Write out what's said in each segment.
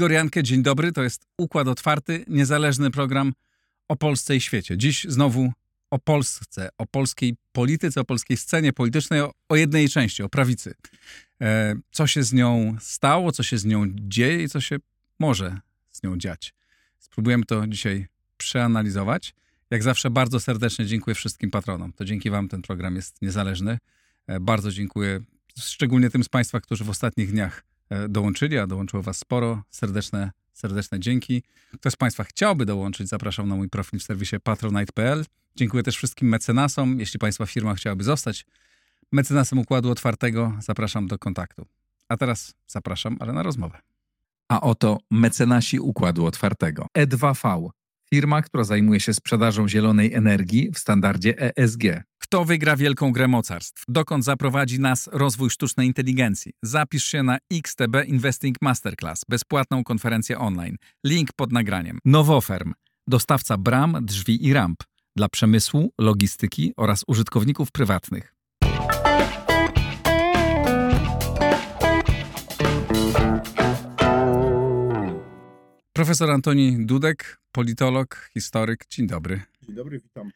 Igor Jankę, dzień dobry. To jest Układ Otwarty, niezależny program o Polsce i świecie. Dziś znowu o Polsce, o polskiej polityce, o polskiej scenie politycznej, o, o jednej części, o prawicy. E, co się z nią stało, co się z nią dzieje i co się może z nią dziać. Spróbujemy to dzisiaj przeanalizować. Jak zawsze bardzo serdecznie dziękuję wszystkim patronom. To dzięki wam ten program jest niezależny. E, bardzo dziękuję szczególnie tym z Państwa, którzy w ostatnich dniach E, dołączyli, a dołączyło Was sporo. Serdeczne, serdeczne dzięki. Kto z Państwa chciałby dołączyć, zapraszam na mój profil w serwisie patronite.pl. Dziękuję też wszystkim mecenasom. Jeśli Państwa firma chciałaby zostać mecenasem Układu Otwartego, zapraszam do kontaktu. A teraz zapraszam, ale na rozmowę. A oto mecenasi Układu Otwartego. E2V firma, która zajmuje się sprzedażą zielonej energii w standardzie ESG. Kto wygra wielką grę mocarstw? Dokąd zaprowadzi nas rozwój sztucznej inteligencji? Zapisz się na XTB Investing Masterclass, bezpłatną konferencję online. Link pod nagraniem. Nowoferm, dostawca bram, drzwi i ramp dla przemysłu, logistyki oraz użytkowników prywatnych. Profesor Antoni Dudek, politolog, historyk. Dzień dobry. Dzień dobry, witam.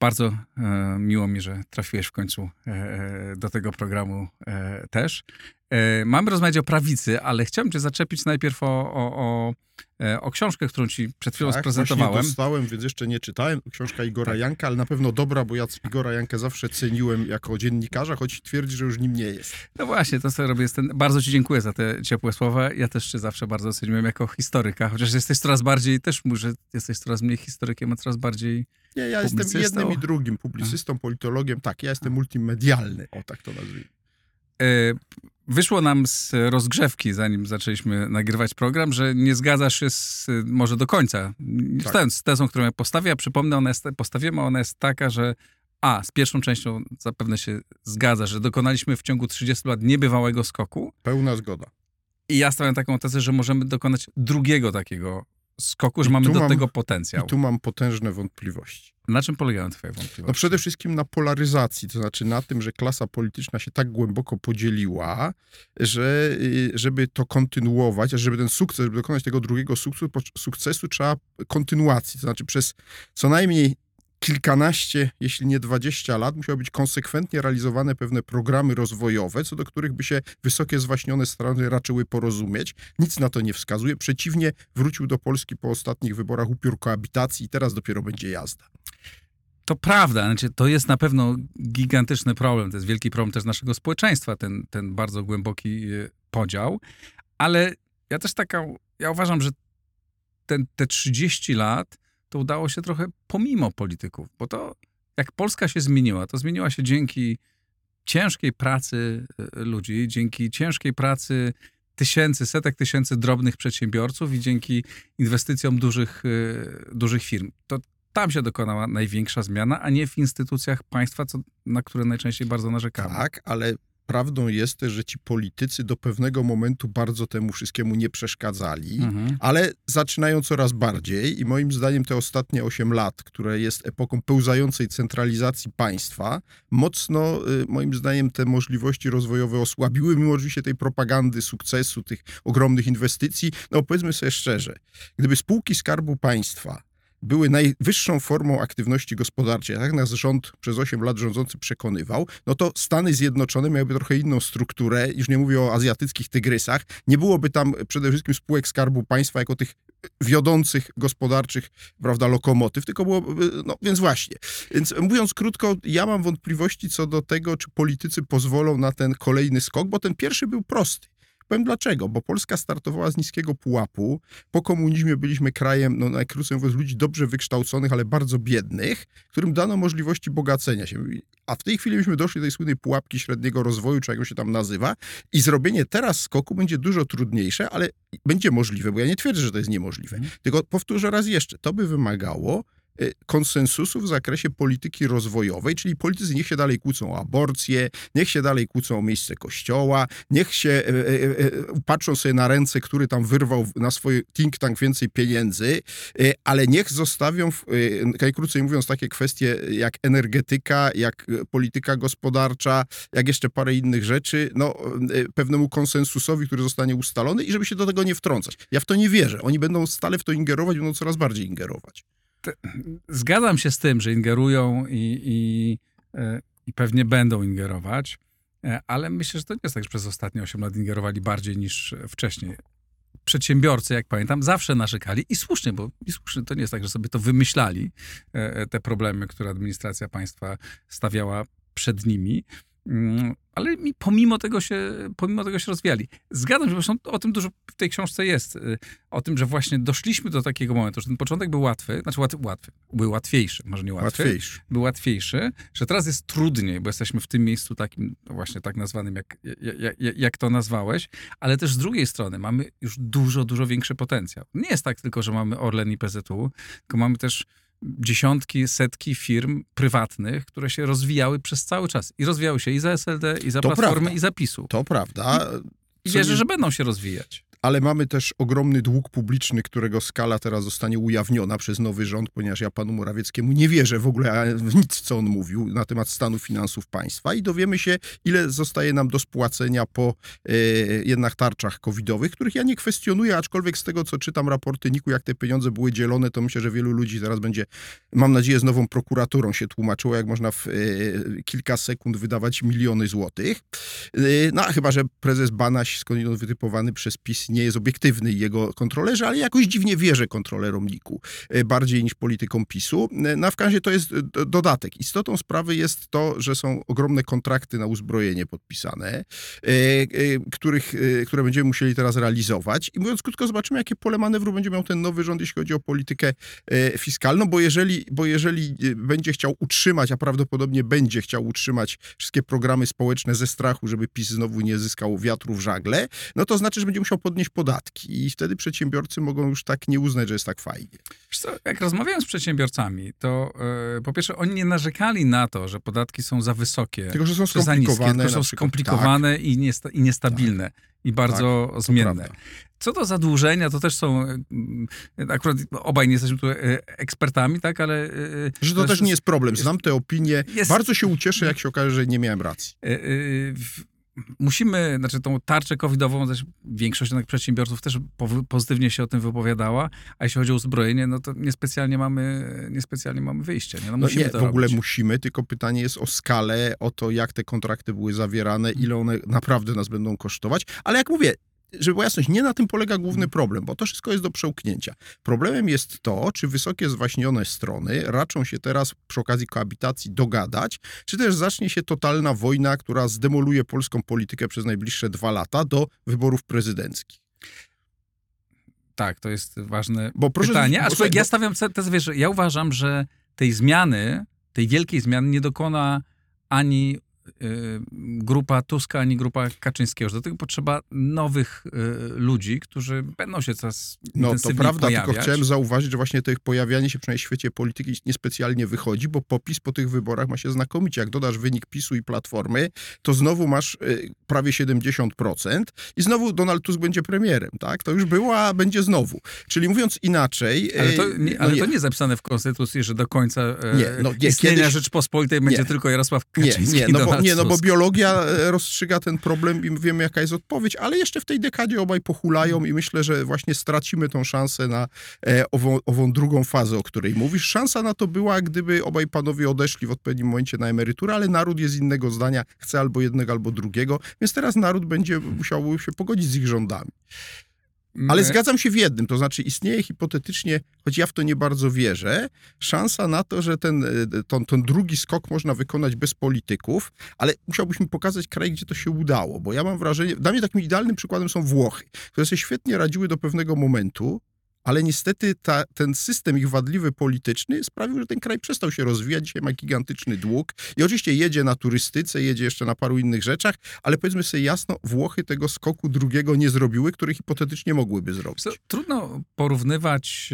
Bardzo e, miło mi, że trafiłeś w końcu e, e do tego programu e, też. E, mamy rozmawiać o prawicy, ale chciałem cię zaczepić najpierw o, o, o, e, o książkę, którą ci przed chwilą tak, sprezentowałem. dostałem, więc jeszcze nie czytałem. Książka Igora tak. Janka, ale na pewno dobra, bo ja Igora Jankę zawsze ceniłem jako dziennikarza, choć twierdzi, że już nim nie jest. No właśnie, to co robię. Jest ten... Bardzo ci dziękuję za te ciepłe słowa. Ja też cię zawsze bardzo ceniłem jako historyka, chociaż jesteś coraz bardziej, też może jesteś coraz mniej historykiem, a coraz bardziej Nie, ja jestem jednym i drugim, publicystą, politologiem. Tak, ja jestem multimedialny, o tak to nazwijmy. E, wyszło nam z rozgrzewki, zanim zaczęliśmy nagrywać program, że nie zgadzasz się z, może do końca tak. z tezą, którą ja postawię. Ja przypomnę, ona jest, postawiłem, ona jest taka, że a, z pierwszą częścią zapewne się zgadza, że dokonaliśmy w ciągu 30 lat niebywałego skoku. Pełna zgoda. I ja stawiam taką tezę, że możemy dokonać drugiego takiego skoku, że mamy do mam, tego potencjał. I tu mam potężne wątpliwości. Na czym polegają twoje wątpliwości? No przede wszystkim na polaryzacji, to znaczy na tym, że klasa polityczna się tak głęboko podzieliła, że y, żeby to kontynuować, a żeby ten sukces, żeby dokonać tego drugiego sukcesu, sukcesu trzeba kontynuacji, to znaczy przez co najmniej kilkanaście, jeśli nie dwadzieścia lat musiały być konsekwentnie realizowane pewne programy rozwojowe, co do których by się wysokie zwaśnione strony raczyły porozumieć. Nic na to nie wskazuje. Przeciwnie, wrócił do Polski po ostatnich wyborach upiór koabitacji i teraz dopiero będzie jazda. To prawda, znaczy, to jest na pewno gigantyczny problem. To jest wielki problem też naszego społeczeństwa, ten, ten bardzo głęboki e, podział. Ale ja też taka, ja uważam, że ten, te 30 lat to udało się trochę pomimo polityków, bo to jak Polska się zmieniła, to zmieniła się dzięki ciężkiej pracy e, ludzi, dzięki ciężkiej pracy tysięcy, setek tysięcy drobnych przedsiębiorców i dzięki inwestycjom dużych, e, dużych firm. To tam się dokonała największa zmiana, a nie w instytucjach państwa, co, na które najczęściej bardzo narzekamy. Tak, ale prawdą jest też, że ci politycy do pewnego momentu bardzo temu wszystkiemu nie przeszkadzali, mhm. ale zaczynają coraz bardziej i moim zdaniem te ostatnie 8 lat, które jest epoką pełzającej centralizacji państwa, mocno y, moim zdaniem te możliwości rozwojowe osłabiły, mimo oczywiście tej propagandy sukcesu, tych ogromnych inwestycji. No powiedzmy sobie szczerze, gdyby spółki Skarbu Państwa były najwyższą formą aktywności gospodarczej, tak nas rząd przez 8 lat rządzący przekonywał, no to Stany Zjednoczone miałyby trochę inną strukturę, już nie mówię o azjatyckich tygrysach, nie byłoby tam przede wszystkim spółek Skarbu Państwa jako tych wiodących gospodarczych, prawda, lokomotyw, tylko było, no więc właśnie. Więc mówiąc krótko, ja mam wątpliwości co do tego, czy politycy pozwolą na ten kolejny skok, bo ten pierwszy był prosty. Powiem dlaczego, bo Polska startowała z niskiego pułapu. Po komunizmie byliśmy krajem, no najkrócej mówiąc, ludzi dobrze wykształconych, ale bardzo biednych, którym dano możliwości bogacenia się. A w tej chwili myśmy doszli do tej słynnej pułapki średniego rozwoju, czy jak się tam nazywa, i zrobienie teraz skoku będzie dużo trudniejsze, ale będzie możliwe, bo ja nie twierdzę, że to jest niemożliwe. Mm. Tylko powtórzę raz jeszcze, to by wymagało konsensusu w zakresie polityki rozwojowej, czyli politycy niech się dalej kłócą o aborcję, niech się dalej kłócą o miejsce kościoła, niech się patrzą sobie na ręce, który tam wyrwał na swój think tank więcej pieniędzy, ale niech zostawią, najkrócej mówiąc, takie kwestie jak energetyka, jak polityka gospodarcza, jak jeszcze parę innych rzeczy, no, pewnemu konsensusowi, który zostanie ustalony i żeby się do tego nie wtrącać. Ja w to nie wierzę. Oni będą stale w to ingerować, będą coraz bardziej ingerować. Zgadzam się z tym, że ingerują i, i, e, i pewnie będą ingerować, e, ale myślę, że to nie jest tak, że przez ostatnie 8 lat ingerowali bardziej niż wcześniej. Przedsiębiorcy, jak pamiętam, zawsze narzekali i słusznie, bo i słusznie to nie jest tak, że sobie to wymyślali, e, te problemy, które administracja państwa stawiała przed nimi. Mm, ale mi pomimo tego się, pomimo tego się rozwijali. Zgadzam się, zresztą o tym dużo w tej książce jest, y, o tym, że właśnie doszliśmy do takiego momentu, że ten początek był łatwy, znaczy łatwy, łatwy był łatwiejszy, może nie łatwy, łatwiejszy. był łatwiejszy, że teraz jest trudniej, bo jesteśmy w tym miejscu takim no właśnie tak nazwanym, jak, jak, jak to nazwałeś, ale też z drugiej strony mamy już dużo, dużo większy potencjał. Nie jest tak tylko, że mamy Orlen i PZU, tylko mamy też dziesiątki, setki firm prywatnych, które się rozwijały przez cały czas. I rozwijały się i za SLD, i za to Platformy, prawda. i za PiSu. To prawda. I, i wierzę, że będą się rozwijać ale mamy też ogromny dług publiczny, którego skala teraz zostanie ujawniona przez nowy rząd, ponieważ ja panu Morawieckiemu nie wierzę w ogóle w nic, co on mówił na temat stanu finansów państwa i dowiemy się, ile zostaje nam do spłacenia po e, jednak tarczach covidowych, których ja nie kwestionuję, aczkolwiek z tego, co czytam raporty NIK-u, jak te pieniądze były dzielone, to myślę, że wielu ludzi teraz będzie, mam nadzieję, z nową prokuraturą się tłumaczyło, jak można w e, kilka sekund wydawać miliony złotych. E, no, chyba, że prezes Banaś, skądinąd wytypowany przez PiS, nie jest obiektywny jego kontrolerzy, ale jakoś dziwnie wierzę kontrolerom NIK-u, e, bardziej niż politykom PiSu. E, na w razie to jest e, dodatek. Istotą sprawy jest to, że są ogromne kontrakty na uzbrojenie podpisane, których, które będziemy musieli teraz realizować. I mówiąc krótko, zobaczymy, jakie pole manewru będzie miał ten nowy rząd, jeśli chodzi o politykę fiskalną, bo jeżeli, bo jeżeli będzie chciał utrzymać, a prawdopodobnie będzie chciał utrzymać wszystkie programy społeczne ze strachu, żeby PiS znowu nie zyskał wiatru w żagle, no to znaczy, że będzie musiał podnieść podnieść podatki i wtedy przedsiębiorcy mogą już tak nie uznać, że jest tak fajnie. Co, jak rozmawiałem z przedsiębiorcami, to yy, po pierwsze oni nie narzekali na to, że podatki są za wysokie, tylko że są skomplikowane, niskie, tylko są skomplikowane tak. i, niesta, i niestabilne. Tak. I bardzo tak, zmienne. Co do zadłużenia, to też są, e, akurat obaj nie jesteśmy tu e, ekspertami, tak, ale... Że to, to też nie jest problem. Znam te opinie. Jest, Bardzo się ucieszę, jak się okaże, że nie miałem racji musimy, znaczy tą tarczę covidową, też większość jednak przedsiębiorców też pozytywnie się o tym wypowiadała, a jeśli chodzi o uzbrojenie, no to niespecjalnie mamy, niespecjalnie mamy wyjście. Nie? No, no musimy nie, w ogóle robić. musimy, tylko pytanie jest o skalę, o to, jak te kontrakty były zawierane, ile one naprawdę nas będą kosztować, ale jak mówię, żeby była jasność, nie na tym polega główny mhm. problem, bo to wszystko jest do przełknięcia. Problemem jest to, czy wysokie zwaśnione strony raczą się teraz przy okazji koabitacji dogadać, czy też zacznie się totalna wojna, która zdemoluje polską politykę przez najbliższe dwa lata do wyborów prezydenckich. Tak, to jest ważne bo proszę, pytanie. Aczkolwiek ja stawiam tezę, wiesz, ja uważam, że tej zmiany, tej wielkiej zmiany nie dokona ani grupa Tuska, ani grupa Kaczyńskiego. Do tego potrzeba nowych y, ludzi, którzy będą się coraz No to prawda, pojawiać. tylko chciałem zauważyć, że właśnie to ich pojawianie się przynajmniej w świecie polityki niespecjalnie wychodzi, bo popis po tych wyborach ma się znakomicie. Jak dodasz wynik PiSu i Platformy, to znowu masz y, prawie 70% i znowu Donald Tusk będzie premierem, tak? To już było, a będzie znowu. Czyli mówiąc inaczej... Ale to nie, no ale nie. to nie zapisane w Konstytucji, że do końca nie, no, nie, istnienia kiedyś... Rzeczpospolitej będzie tylko Jarosław Kaczyński Nie, nie no bo nie, no bo biologia e, rozstrzyga ten problem i wiemy, jaka jest odpowiedź, ale jeszcze w tej dekadzie obaj pochulają i myślę, że właśnie stracimy tą szansę na e, ową, ową drugą fazę, o której mówisz. Szansa na to była, gdyby obaj panowie odeszli w odpowiednim momencie na emeryturę, ale naród jest innego zdania, chce albo jednego, albo drugiego, więc teraz naród będzie musiał się pogodzić z ich rządami. Ale zgadzam się w jednym, to znaczy istnieje hipotetycznie, choć ja w to nie bardzo wierzę, szansa na to, że ten, e, ten, ten drugi skok można wykonać bez polityków, ale musiałbyśmy pokazać kraj, gdzie to się udało, bo ja mam wrażenie, dla mnie takim idealnym przykładem są Włochy, które sobie świetnie radziły do pewnego momentu, ale niestety ta, ten system ich wadliwy polityczny sprawił, że ten kraj przestał się rozwijać. Dzisiaj ma gigantyczny dług i oczywiście jedzie na turystyce, jedzie jeszcze na paru innych rzeczach, ale powiedzmy sobie jasno, Włochy tego skoku drugiego nie zrobiły, który hipotetycznie mogłyby zrobić. Trudno porównywać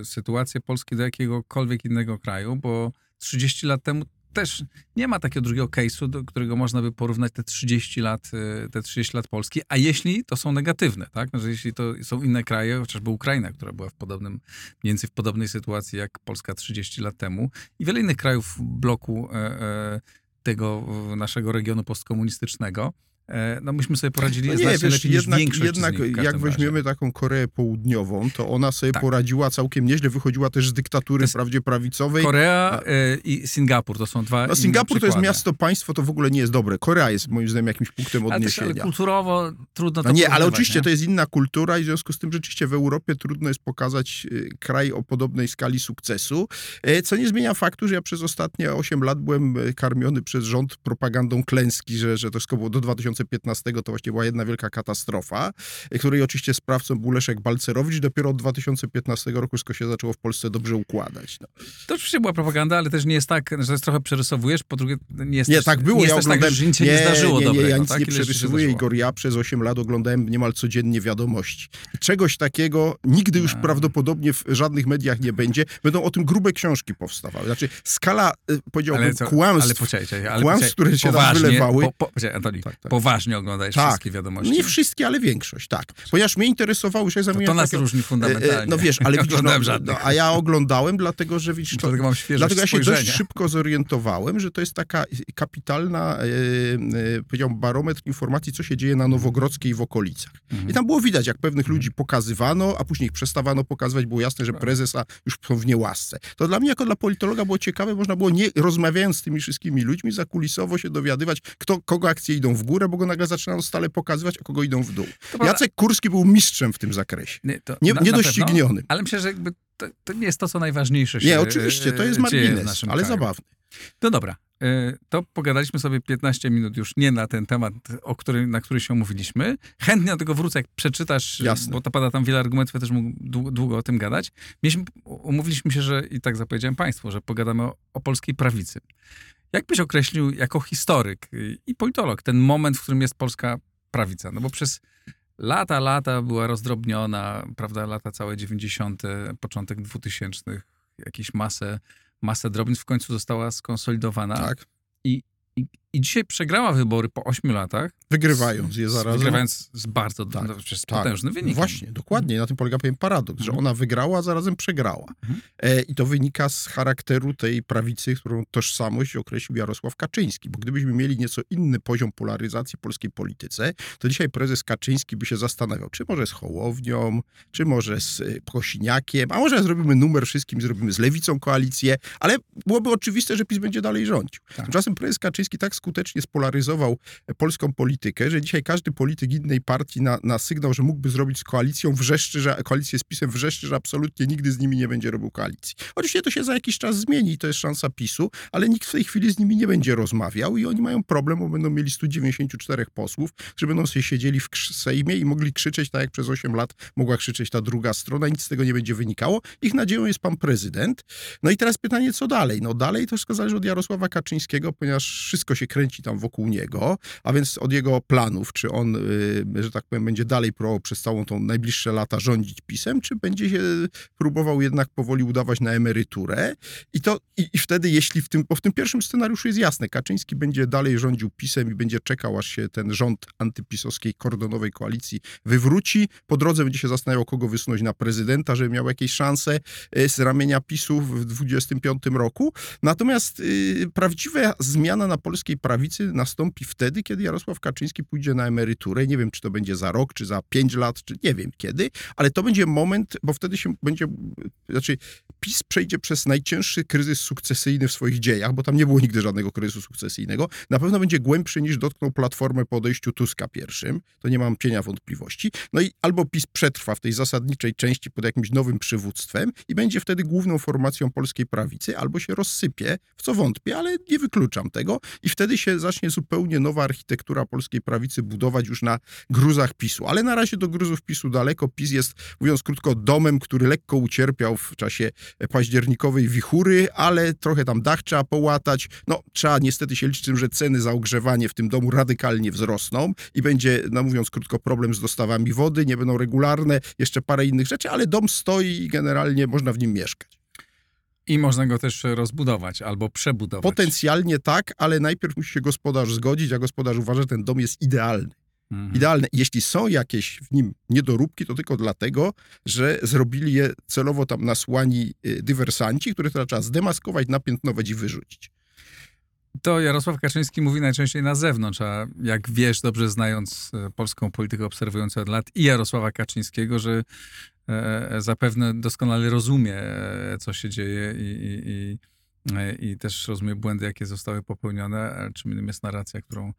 e, sytuację Polski do jakiegokolwiek innego kraju, bo 30 lat temu też nie ma takiego drugiego case'u, do którego można by porównać te 30 lat, y, te 30 lat Polski, a jeśli to są negatywne, tak? Że jeśli to są inne kraje, chociażby Ukraina, która była w podobnym, mniej więcej w podobnej sytuacji jak Polska 30 lat temu i wiele innych krajów bloku e, e, tego naszego regionu postkomunistycznego, no myśmy sobie poradzili no nie, znacznie wiesz, lepiej jednak, niż jednak jak weźmiemy razie. taką Koreę Południową, to ona sobie tak. poradziła całkiem nieźle, wychodziła też z dyktatury wprawdzie prawicowej. Korea a... E, i Singapur to są dwa no, Singapur to jest miasto, państwo, to w ogóle nie jest dobre. Korea jest moim zdaniem jakimś punktem odniesienia. Ale, też, ale kulturowo trudno to no Nie, ale oczywiście nie? to jest inna kultura i w związku z tym rzeczywiście w Europie trudno jest pokazać y, kraj o podobnej skali sukcesu, e, co nie zmienia faktu, że ja przez ostatnie 8 lat byłem karmiony przez rząd propagandą klęski, że, że to wszystko było do 2000 2015 to właśnie była jedna wielka katastrofa, której oczywiście sprawcą był Leszek Balcerowicz. Dopiero od 2015 roku wszystko się zaczęło w Polsce dobrze układać. No. To oczywiście była propaganda, ale też nie jest tak, że trochę przerysowujesz, po drugie nie jest Nie, tak było, nie ja jest oglądałem... tak, że nic się nie, nie zdarzyło nie, nie, dobrego, ja nic tak? nie przerysowuję, Igor, ja przez 8 lat oglądałem niemal codziennie wiadomości. Czegoś takiego nigdy już no. prawdopodobnie w żadnych mediach nie będzie. Będą o tym grube książki powstawały. Znaczy skala, y, powiedziałbym, co, kłamstw, ale poczekajcie, ale kłamstw, które się tam wylewały. Po, po, Antoni, tak, tak. Poważnie oglądałeś tak. wszystkie wiadomości. Nie wszystkie, ale większość, tak. Ponieważ mnie interesowało, że ja zajmuję... To, to nas takiego, różni fundamentalnie. E, no wiesz, ale widzisz, no, no, a ja oglądałem, dlatego że widzisz... To, dlatego mam dlatego ja się dość szybko zorientowałem, że to jest taka kapitalna, e, e, powiedziałbym, barometr informacji, co się dzieje na Nowogrodzkiej i w okolicach. Mhm. I tam było widać, jak pewnych ludzi pokazywano, a później ich przestawano pokazywać, było jasne, że tak. prezesa już są w niełasce. To dla mnie, jako dla politologa, było ciekawe, można było, nie rozmawiając z tymi wszystkimi ludźmi, zakulisowo się dowiadywać, kto, kogo akcje idą w górę, bo go nagle zaczynano stale pokazywać, a kogo idą w dół. Jacek Kurski był mistrzem w tym zakresie. Nie, to, nie, niedoścignionym. Ale myślę, że jakby to, to, nie jest to, co najważniejsze się Nie, oczywiście, to jest margines, ale kraju. zabawny. No dobra, e, to pogadaliśmy sobie 15 minut już nie na ten temat, o który, na który się umówiliśmy. Chętnie do tego wrócę, jak przeczytasz, Jasne. bo to pada tam wiele argumentów, ja też mógł długo, długo o tym gadać. Mieliśmy, umówiliśmy się, że i tak zapowiedziałem Państwu, że pogadamy o, o polskiej prawicy. Jak byś określił jako historyk i politolog ten moment, w którym jest polska prawica? No bo przez lata, lata była rozdrobniona, prawda, lata całe 90., początek 2000, jakieś masę, masę drobnic w końcu została skonsolidowana. Tak. I, i, I dzisiaj przegrała wybory po ośmiu latach. Wygrywając je zarazem. Wygrywając z bardzo tak, no, z tak. potężnym wynikiem. Właśnie, dokładnie. Na tym polega pewien paradoks, mhm. że ona wygrała, a zarazem przegrała. Mhm. E, I to wynika z charakteru tej prawicy, którą tożsamość określił Jarosław Kaczyński. Bo gdybyśmy mieli nieco inny poziom polaryzacji polskiej polityce, to dzisiaj prezes Kaczyński by się zastanawiał, czy może z Hołownią, czy może z e, Kosiniakiem, a może zrobimy numer wszystkim, zrobimy z Lewicą koalicję, ale byłoby oczywiste, że PiS będzie dalej rządził. Tak. Tymczasem prezes Kaczyński tak skutecznie spolaryzował polską politykę, że dzisiaj każdy polityk innej partii na, na sygnał, że mógłby zrobić z koalicją, wrzeszczy, że koalicję z PiSem wrzeszczy, że absolutnie nigdy z nimi nie będzie robił koalicji. Oczywiście to się za jakiś czas zmieni, to jest szansa PiSu, ale nikt w tej chwili z nimi nie będzie rozmawiał i oni mają problem, bo będą mieli 194 posłów, że będą sobie siedzieli w Sejmie i mogli krzyczeć tak jak przez 8 lat mogła krzyczeć ta druga strona, nic z tego nie będzie wynikało. Ich nadzieją jest pan prezydent. No i teraz pytanie, co dalej? No dalej to wszystko zależy od Jarosława Kaczyńskiego, ponieważ wszystko się kręci tam wokół niego, a więc od jego planów, czy on, y, że tak powiem, będzie dalej próbował przez całą tą najbliższe lata rządzić pisem, czy będzie się próbował jednak powoli udawać na emeryturę. I to i, i wtedy, jeśli w tym, bo w tym pierwszym scenariuszu jest jasne, Kaczyński będzie dalej rządził pisem i będzie czekał, aż się ten rząd antypisowskiej kordonowej koalicji wywróci. Po drodze będzie się zastanawiał, kogo wysunąć na prezydenta, żeby miał jakieś szanse y, z ramienia PiSu w 25 roku. Natomiast yy, prawdziwa zmiana na polskiej prawicy nastąpi wtedy, kiedy Jarosław Kaczyński pójdzie na emeryturę. Nie wiem, czy to będzie za rok, czy za pięć lat, czy nie wiem kiedy, ale to będzie moment, bo wtedy się będzie, znaczy PiS przejdzie przez najcięższy kryzys sukcesyjny w swoich dziejach, bo tam nie było nigdy żadnego kryzysu sukcesyjnego. Na pewno będzie głębszy niż dotknął Platformę po odejściu Tuska pierwszym. To nie mam cienia wątpliwości. No i albo PiS przetrwa w tej zasadniczej części pod jakimś nowym przywództwem i będzie wtedy główną formacją polskiej prawicy, albo się rozsypie, w co wątpię, ale nie wykluczam tego. I wtedy się zacznie zupełnie nowa architektura polskiej prawicy budować już na gruzach PiSu. Ale na razie do gruzów PiSu daleko. PiS jest, mówiąc krótko, domem, który lekko ucierpiał w czasie październikowej wichury, ale trochę tam dach trzeba połatać. No, trzeba niestety się liczyć tym, że ceny za ogrzewanie w tym domu radykalnie wzrosną i będzie, no mówiąc krótko, problem z dostawami wody, nie będą regularne, jeszcze parę innych rzeczy, ale dom stoi i generalnie można w nim mieszkać. I można go też rozbudować albo przebudować. Potencjalnie tak, ale najpierw musi się gospodarz zgodzić, a gospodarz uważa, że ten dom jest idealny. Mhm. Idealne. Jeśli są jakieś w nim niedoróbki, to tylko dlatego, że zrobili je celowo tam nasłani y, dywersanci, które trzeba zdemaskować, napiętnować i wyrzucić. To Jarosław Kaczyński mówi najczęściej na zewnątrz, a jak wiesz, dobrze znając e, polską politykę obserwującą od lat i Jarosława Kaczyńskiego, że e, e, zapewne doskonale rozumie, co się dzieje i, i, i i też rozumie błędy, jakie zostały popełnione, czym innym jest narracja, którą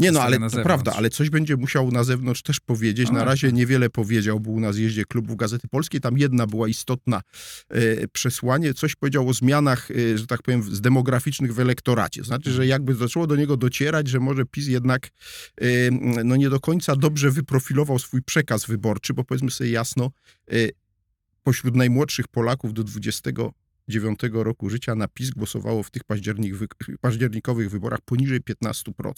Nie no, ale to prawda, ale coś będzie musiał na zewnątrz też powiedzieć. na razie niewiele powiedział, był na zjeździe klubów Gazety Polskiej. Tam jedna była istotna e, przesłanie. Coś powiedział o zmianach, e, że tak powiem, z demograficznych w elektoracie. To znaczy, że jakby zaczęło do niego docierać, że może PiS jednak e, no nie do końca dobrze wyprofilował swój przekaz wyborczy, bo powiedzmy sobie jasno, e, pośród najmłodszych Polaków do 20 2009 roku życia na PiS głosowało w tych październik, październikowych wyborach poniżej 15%. No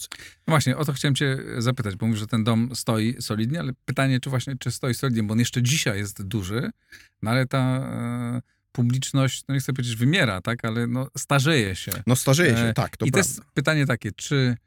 właśnie, o to chciałem cię zapytać, bo mówisz, że ten dom stoi solidnie, ale pytanie, czy właśnie, czy stoi solidnie, bo on jeszcze dzisiaj jest duży, no ale ta e, publiczność, no nie chcę powiedzieć wymiera, tak, ale no starzeje się. No starzeje się, e, tak, to I prawda. to jest pytanie takie, czy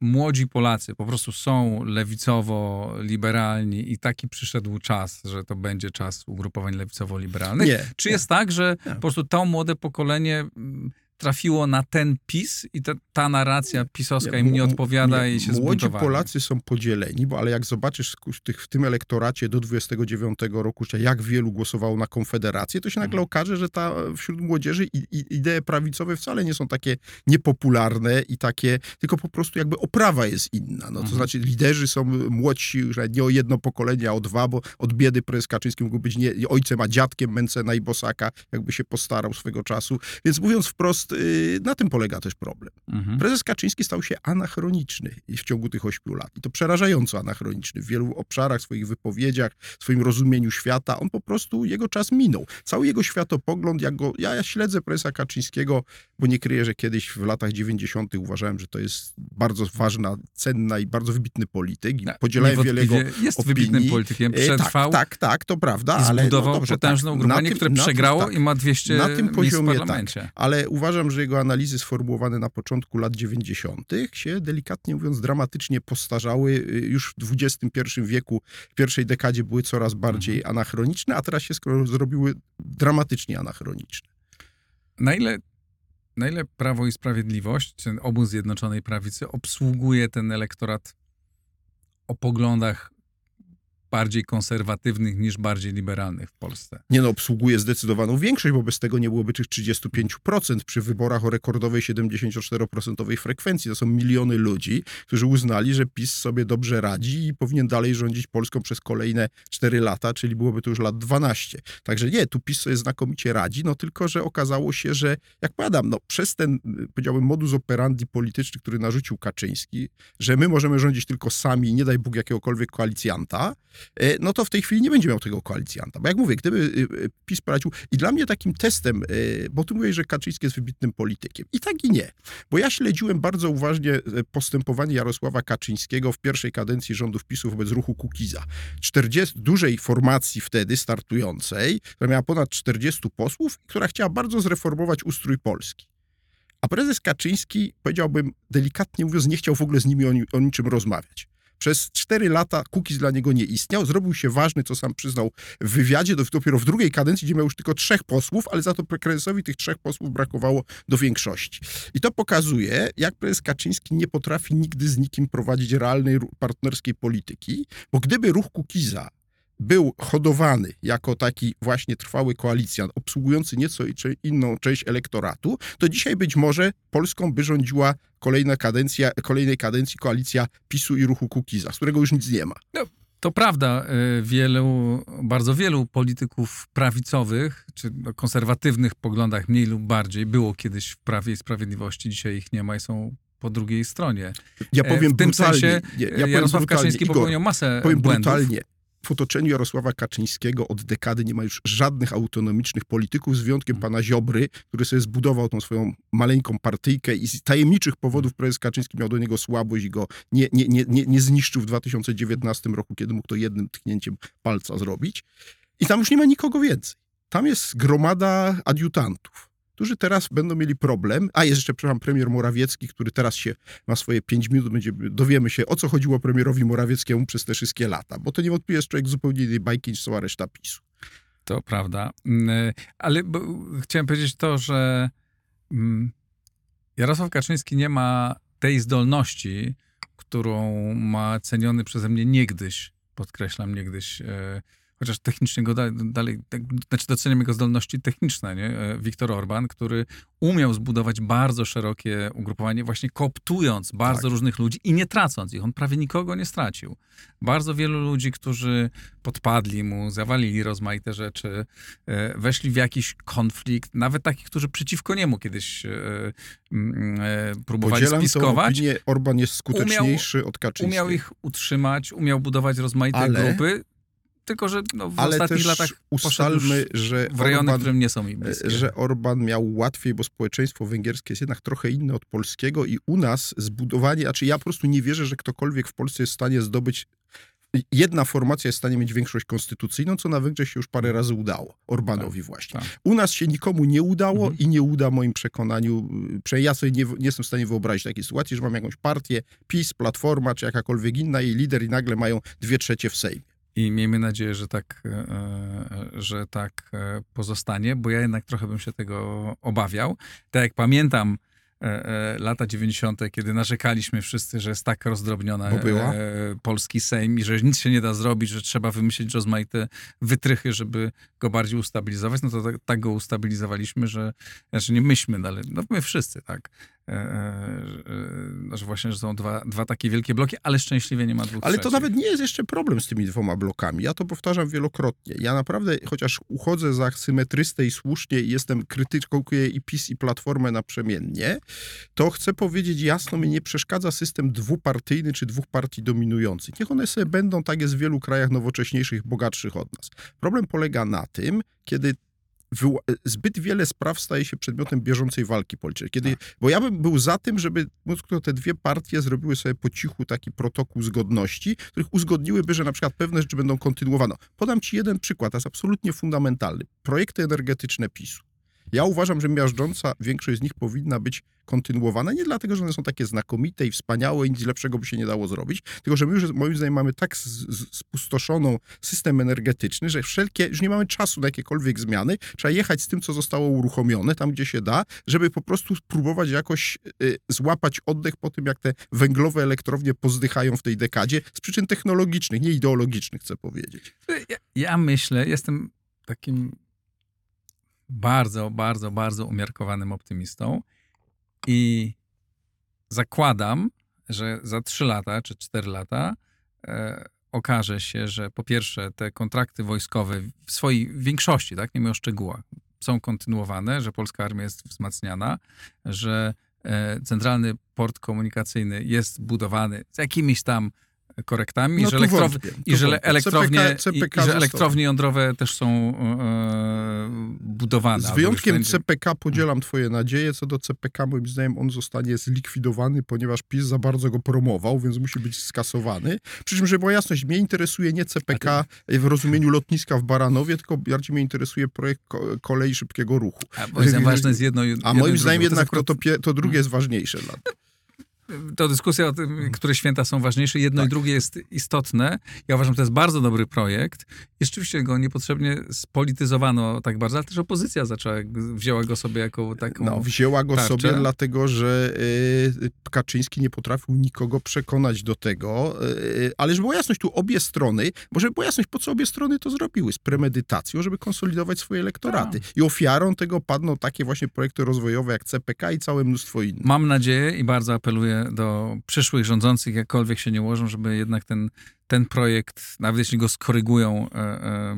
młodzi Polacy po prostu są lewicowo-liberalni i taki przyszedł czas, że to będzie czas ugrupowań lewicowo-liberalnych? Nie. Czy nie. jest tak, że nie. po prostu to młode pokolenie mm, trafiło na ten PiS i ta, ta narracja pisowska im nie odpowiada i się Młodzi Polacy są podzieleni, bo ale jak zobaczysz w, tych, w tym elektoracie do 29 roku, jak wielu głosowało na Konfederację, to się nagle mhm. okaże, że ta wśród młodzieży idee prawicowe wcale nie są takie niepopularne i takie, tylko po prostu jakby oprawa jest inna. No, to mhm. znaczy liderzy są młodsi, że nie o jedno pokolenie, a o dwa, bo od biedy prezes Kaczyński mógł być nie, ojcem, a dziadkiem Mencena i Bosaka, jakby się postarał swego czasu. Więc mówiąc wprost, Y, na tym polega też problem. Mhm. Prezes Kaczyński stał się anachroniczny w ciągu tych ośmiu lat. I to przerażająco anachroniczny. W wielu obszarach, swoich wypowiedziach, swoim rozumieniu świata, on po prostu, jego czas minął. Cały jego światopogląd, jak go, ja, ja śledzę prezesa Kaczyńskiego, bo nie kryję, że kiedyś w latach 90. uważałem, że to jest bardzo ważna, cenna i bardzo wybitny polityk. I podzielałem wiele jego jest opinii. wybitnym politykiem, e, przetrwał. Tak, tak, tak to prawda. I ale zbudował no dobrze, potężne tak, ugrupowanie, które przegrało tak, i ma 200 na tym poziomie, Tak, ale uważam, uważam, że jego analizy sformułowane na początku lat 90. się delikatnie mówiąc dramatycznie postarzały. Y, już w XXI wieku, w pierwszej dekadzie były coraz bardziej mhm. anachroniczne, a teraz się zrobiły dramatycznie anachroniczne. Na ile, na ile Prawo i Sprawiedliwość, ten obóz Zjednoczonej Prawicy, obsługuje ten elektorat o poglądach bardziej konserwatywnych niż bardziej liberalnych w Polsce. Nie no, obsługuje zdecydowaną większość, bo bez tego nie byłoby tych 35% przy wyborach o rekordowej 74% frekwencji. To są miliony ludzi, którzy uznali, że PiS sobie dobrze radzi i powinien dalej rządzić Polską przez kolejne 4 lata, czyli byłoby to już lat 12. Także nie, tu PiS sobie znakomicie radzi, no tylko, że okazało się, że jak powiadam, no przez ten, powiedziałbym, modus operandi polityczny, który narzucił Kaczyński, że my możemy rządzić tylko sami, nie daj Bóg jakiegokolwiek koalicjanta, no to w tej chwili nie będzie miał tego koalicjanta. Bo jak mówię, gdyby y, y, PiS poradził... I dla mnie takim testem, y, bo tu mówię, że Kaczyński jest wybitnym politykiem. I tak i nie. Bo ja śledziłem bardzo uważnie e, postępowanie Jarosława Kaczyńskiego w pierwszej kadencji rządów PiSu wobec ruchu Kukiza. 40, dużej formacji wtedy startującej, która miała ponad 40 posłów, która chciała bardzo zreformować ustrój Polski. A prezes Kaczyński, powiedziałbym delikatnie mówiąc, nie chciał w ogóle z nimi o, o niczym rozmawiać. Przez cztery lata Kukiz dla niego nie istniał. Zrobił się ważny, co sam przyznał w wywiadzie, dopiero w drugiej kadencji, gdzie miał już tylko trzech posłów, ale za to prezesowi tych trzech posłów brakowało do większości. I to pokazuje, jak prezes Kaczyński nie potrafi nigdy z nikim prowadzić realnej partnerskiej polityki, bo gdyby ruch Kukiza był hodowany jako taki właśnie trwały koalicjant, obsługujący nieco inną część elektoratu, to dzisiaj być może Polską by rządziła kolejna kadencja, kolejnej kadencji koalicja PiSu i ruchu Kukiza, z którego już nic nie ma. No, to prawda, y, wielu, bardzo wielu polityków prawicowych, czy o konserwatywnych poglądach mniej lub bardziej było kiedyś w Prawie i Sprawiedliwości, dzisiaj ich nie ma i są po drugiej stronie. Ja e, powiem w tym brutalnie, sensie nie, ja Jarosław Kaczyński popełniał masę powiem błędów. brutalnie, w otoczeniu Jarosława Kaczyńskiego od dekady nie ma już żadnych autonomicznych polityków, z wyjątkiem pana Ziobry, który sobie zbudował tą swoją maleńką partyjkę i z tajemniczych powodów prezes Kaczyński miał do niego słabość i go nie, nie, nie, nie, nie zniszczył w 2019 roku, kiedy mógł to jednym tknięciem palca zrobić. I tam już nie ma nikogo więcej. Tam jest gromada adiutantów którzy teraz będą mieli problem. A jest jeszcze, przepraszam, premier Morawiecki, który teraz się ma swoje pięć minut, będzie, dowiemy się, o co chodziło premierowi Morawieckiemu przez te wszystkie lata, bo to niewątpliwie jest człowiek zupełnie innej bajki niż cała reszta PiSu. To prawda. Mm, ale chciałem powiedzieć to, że mm, Jarosław Kaczyński nie ma tej zdolności, którą ma ceniony przeze mnie niegdyś, podkreślam niegdyś, e, chociaż technicznie go da, dalej, tak, znaczy doceniam jego zdolności techniczne, nie? E, Viktor Orban, który umiał zbudować bardzo szerokie ugrupowanie, właśnie kooptując bardzo tak. różnych ludzi i nie tracąc ich. On prawie nikogo nie stracił. Bardzo wielu ludzi, którzy podpadli mu, zawalili rozmaite rzeczy, e, weszli w jakiś konflikt, nawet takich, którzy przeciwko niemu kiedyś e, próbowali Podzielam spiskować. Opinię, Orban jest skuteczniejszy umiał, od Kaczyńskiego. Umiał ich utrzymać, umiał budować rozmaite Ale... grupy tylko, że no, w Ale ostatnich latach ustalmy, że w rejony, Orban, którym nie są im bliskie. Że Orban miał łatwiej, bo społeczeństwo węgierskie jest jednak trochę inne od polskiego i u nas zbudowanie, znaczy ja po prostu nie wierzę, że ktokolwiek w Polsce jest w stanie zdobyć jedna formacja jest w stanie mieć większość konstytucyjną, co na Węgrzech się już parę razy udało. Orbanowi tak, właśnie. Tak. U nas się nikomu nie udało mhm. i nie uda moim przekonaniu. Ja sobie nie, nie, jestem w stanie wyobrazić takiej sytuacji, że mam jakąś partię, PiS, Platforma czy jakakolwiek inna, jej lider i nagle mają dwie trzecie w Sejmie. I miejmy nadzieję, że tak, e, e, że tak e, pozostanie, bo ja jednak trochę bym się tego obawiał. Tak jak pamiętam, lata 90., kiedy narzekaliśmy wszyscy, że jest tak rozdrobniona polski Sejm i że nic się nie da zrobić, że trzeba wymyślić rozmaite wytrychy, żeby go bardziej ustabilizować, no to tak, tak go ustabilizowaliśmy, że, znaczy nie myśmy, no ale no my wszyscy, tak, że właśnie, że są dwa, dwa takie wielkie bloki, ale szczęśliwie nie ma dwóch Ale trzecich. to nawet nie jest jeszcze problem z tymi dwoma blokami. Ja to powtarzam wielokrotnie. Ja naprawdę, chociaż uchodzę za symetrystę i słusznie i jestem krytyczką i PiS i Platformę naprzemiennie, to chcę powiedzieć jasno, mi nie przeszkadza system dwupartyjny czy dwóch partii dominujących. Niech one sobie będą, tak jest w wielu krajach nowocześniejszych, bogatszych od nas. Problem polega na tym, kiedy zbyt wiele spraw staje się przedmiotem bieżącej walki politycznej. Kiedy, tak. Bo ja bym był za tym, żeby te dwie partie zrobiły sobie po cichu taki protokół zgodności, których uzgodniłyby, że na przykład pewne rzeczy będą kontynuowane. Podam ci jeden przykład, to jest absolutnie fundamentalny. Projekty energetyczne PiSu. Ja uważam, że miażdżąca większość z nich powinna być kontynuowana, nie dlatego, że one są takie znakomite i wspaniałe i nic lepszego by się nie dało zrobić, tylko że my już moim zdaniem mamy tak spustoszoną system energetyczny, że wszelkie, już nie mamy czasu na jakiekolwiek zmiany, trzeba jechać z tym, co zostało uruchomione, tam gdzie się da, żeby po prostu spróbować jakoś y, złapać oddech po tym, jak te węglowe elektrownie pozdychają w tej dekadzie, z przyczyn technologicznych, nie ideologicznych, chcę powiedzieć. Ja, ja myślę, jestem takim bardzo, bardzo, bardzo umiarkowanym optymistą i zakładam, że za 3 lata czy 4 lata e, okaże się, że po pierwsze te kontrakty wojskowe w swojej większości, tak, nie mówię o szczegółach, są kontynuowane, że polska armia jest wzmacniana, że e, centralny port komunikacyjny jest budowany z jakimiś tam korektami no, i że, elektrow... i że elektrownie, CPK, CPK i, i że elektrownie jądrowe też są e, budowane. Z wyjątkiem będzie... CPK podzielam twoje nadzieje. Co do CPK, moim zdaniem on zostanie zlikwidowany, ponieważ PiS za bardzo go promował, więc musi być skasowany. Przy czym, żeby była jasność, mnie interesuje nie CPK w rozumieniu lotniska w Baranowie, tylko bardziej mnie interesuje projekt kolei szybkiego ruchu. A moim zdaniem ważne jest jedno A moim zdaniem jednak to, to, to drugie jest ważniejsze dla to dyskusja o tym, które święta są ważniejsze. Jedno tak. i drugie jest istotne. Ja uważam, że to jest bardzo dobry projekt. I rzeczywiście go niepotrzebnie spolityzowano tak bardzo, ale też opozycja zaczęła, wzięła go sobie jako taką No, wzięła go tarczę. sobie dlatego, że y, Kaczyński nie potrafił nikogo przekonać do tego. Y, ale żeby była jasność, tu obie strony, może była jasność, po co obie strony to zrobiły? Z premedytacją, żeby konsolidować swoje elektoraty. Tak. I ofiarą tego padną takie właśnie projekty rozwojowe jak CPK i całe mnóstwo innych. Mam nadzieję i bardzo apeluję do przyszłych rządzących, jakkolwiek się nie ułożą, żeby jednak ten, ten projekt, nawet jeśli go skorygują, e, e,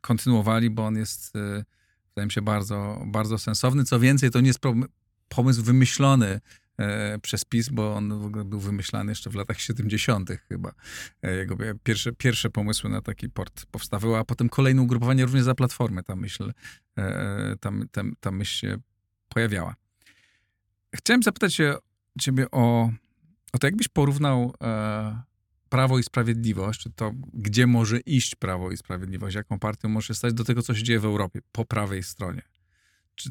kontynuowali, bo on jest, e, wydaje mi się, bardzo, bardzo sensowny. Co więcej, to nie jest pomysł wymyślony przez PiS, bo on w ogóle był wymyślany jeszcze w latach 70. chyba. Jego pierwsze, pierwsze pomysły na taki port powstawały, a potem kolejne ugrupowanie również za Platformę ta myśl, ta, ta, ta myśl się pojawiała. Chciałem zapytać się ciebie o, o to, jakbyś porównał e, Prawo i Sprawiedliwość, czy to gdzie może iść Prawo i Sprawiedliwość, jaką partią może stać do tego, co się dzieje w Europie po prawej stronie. Czy,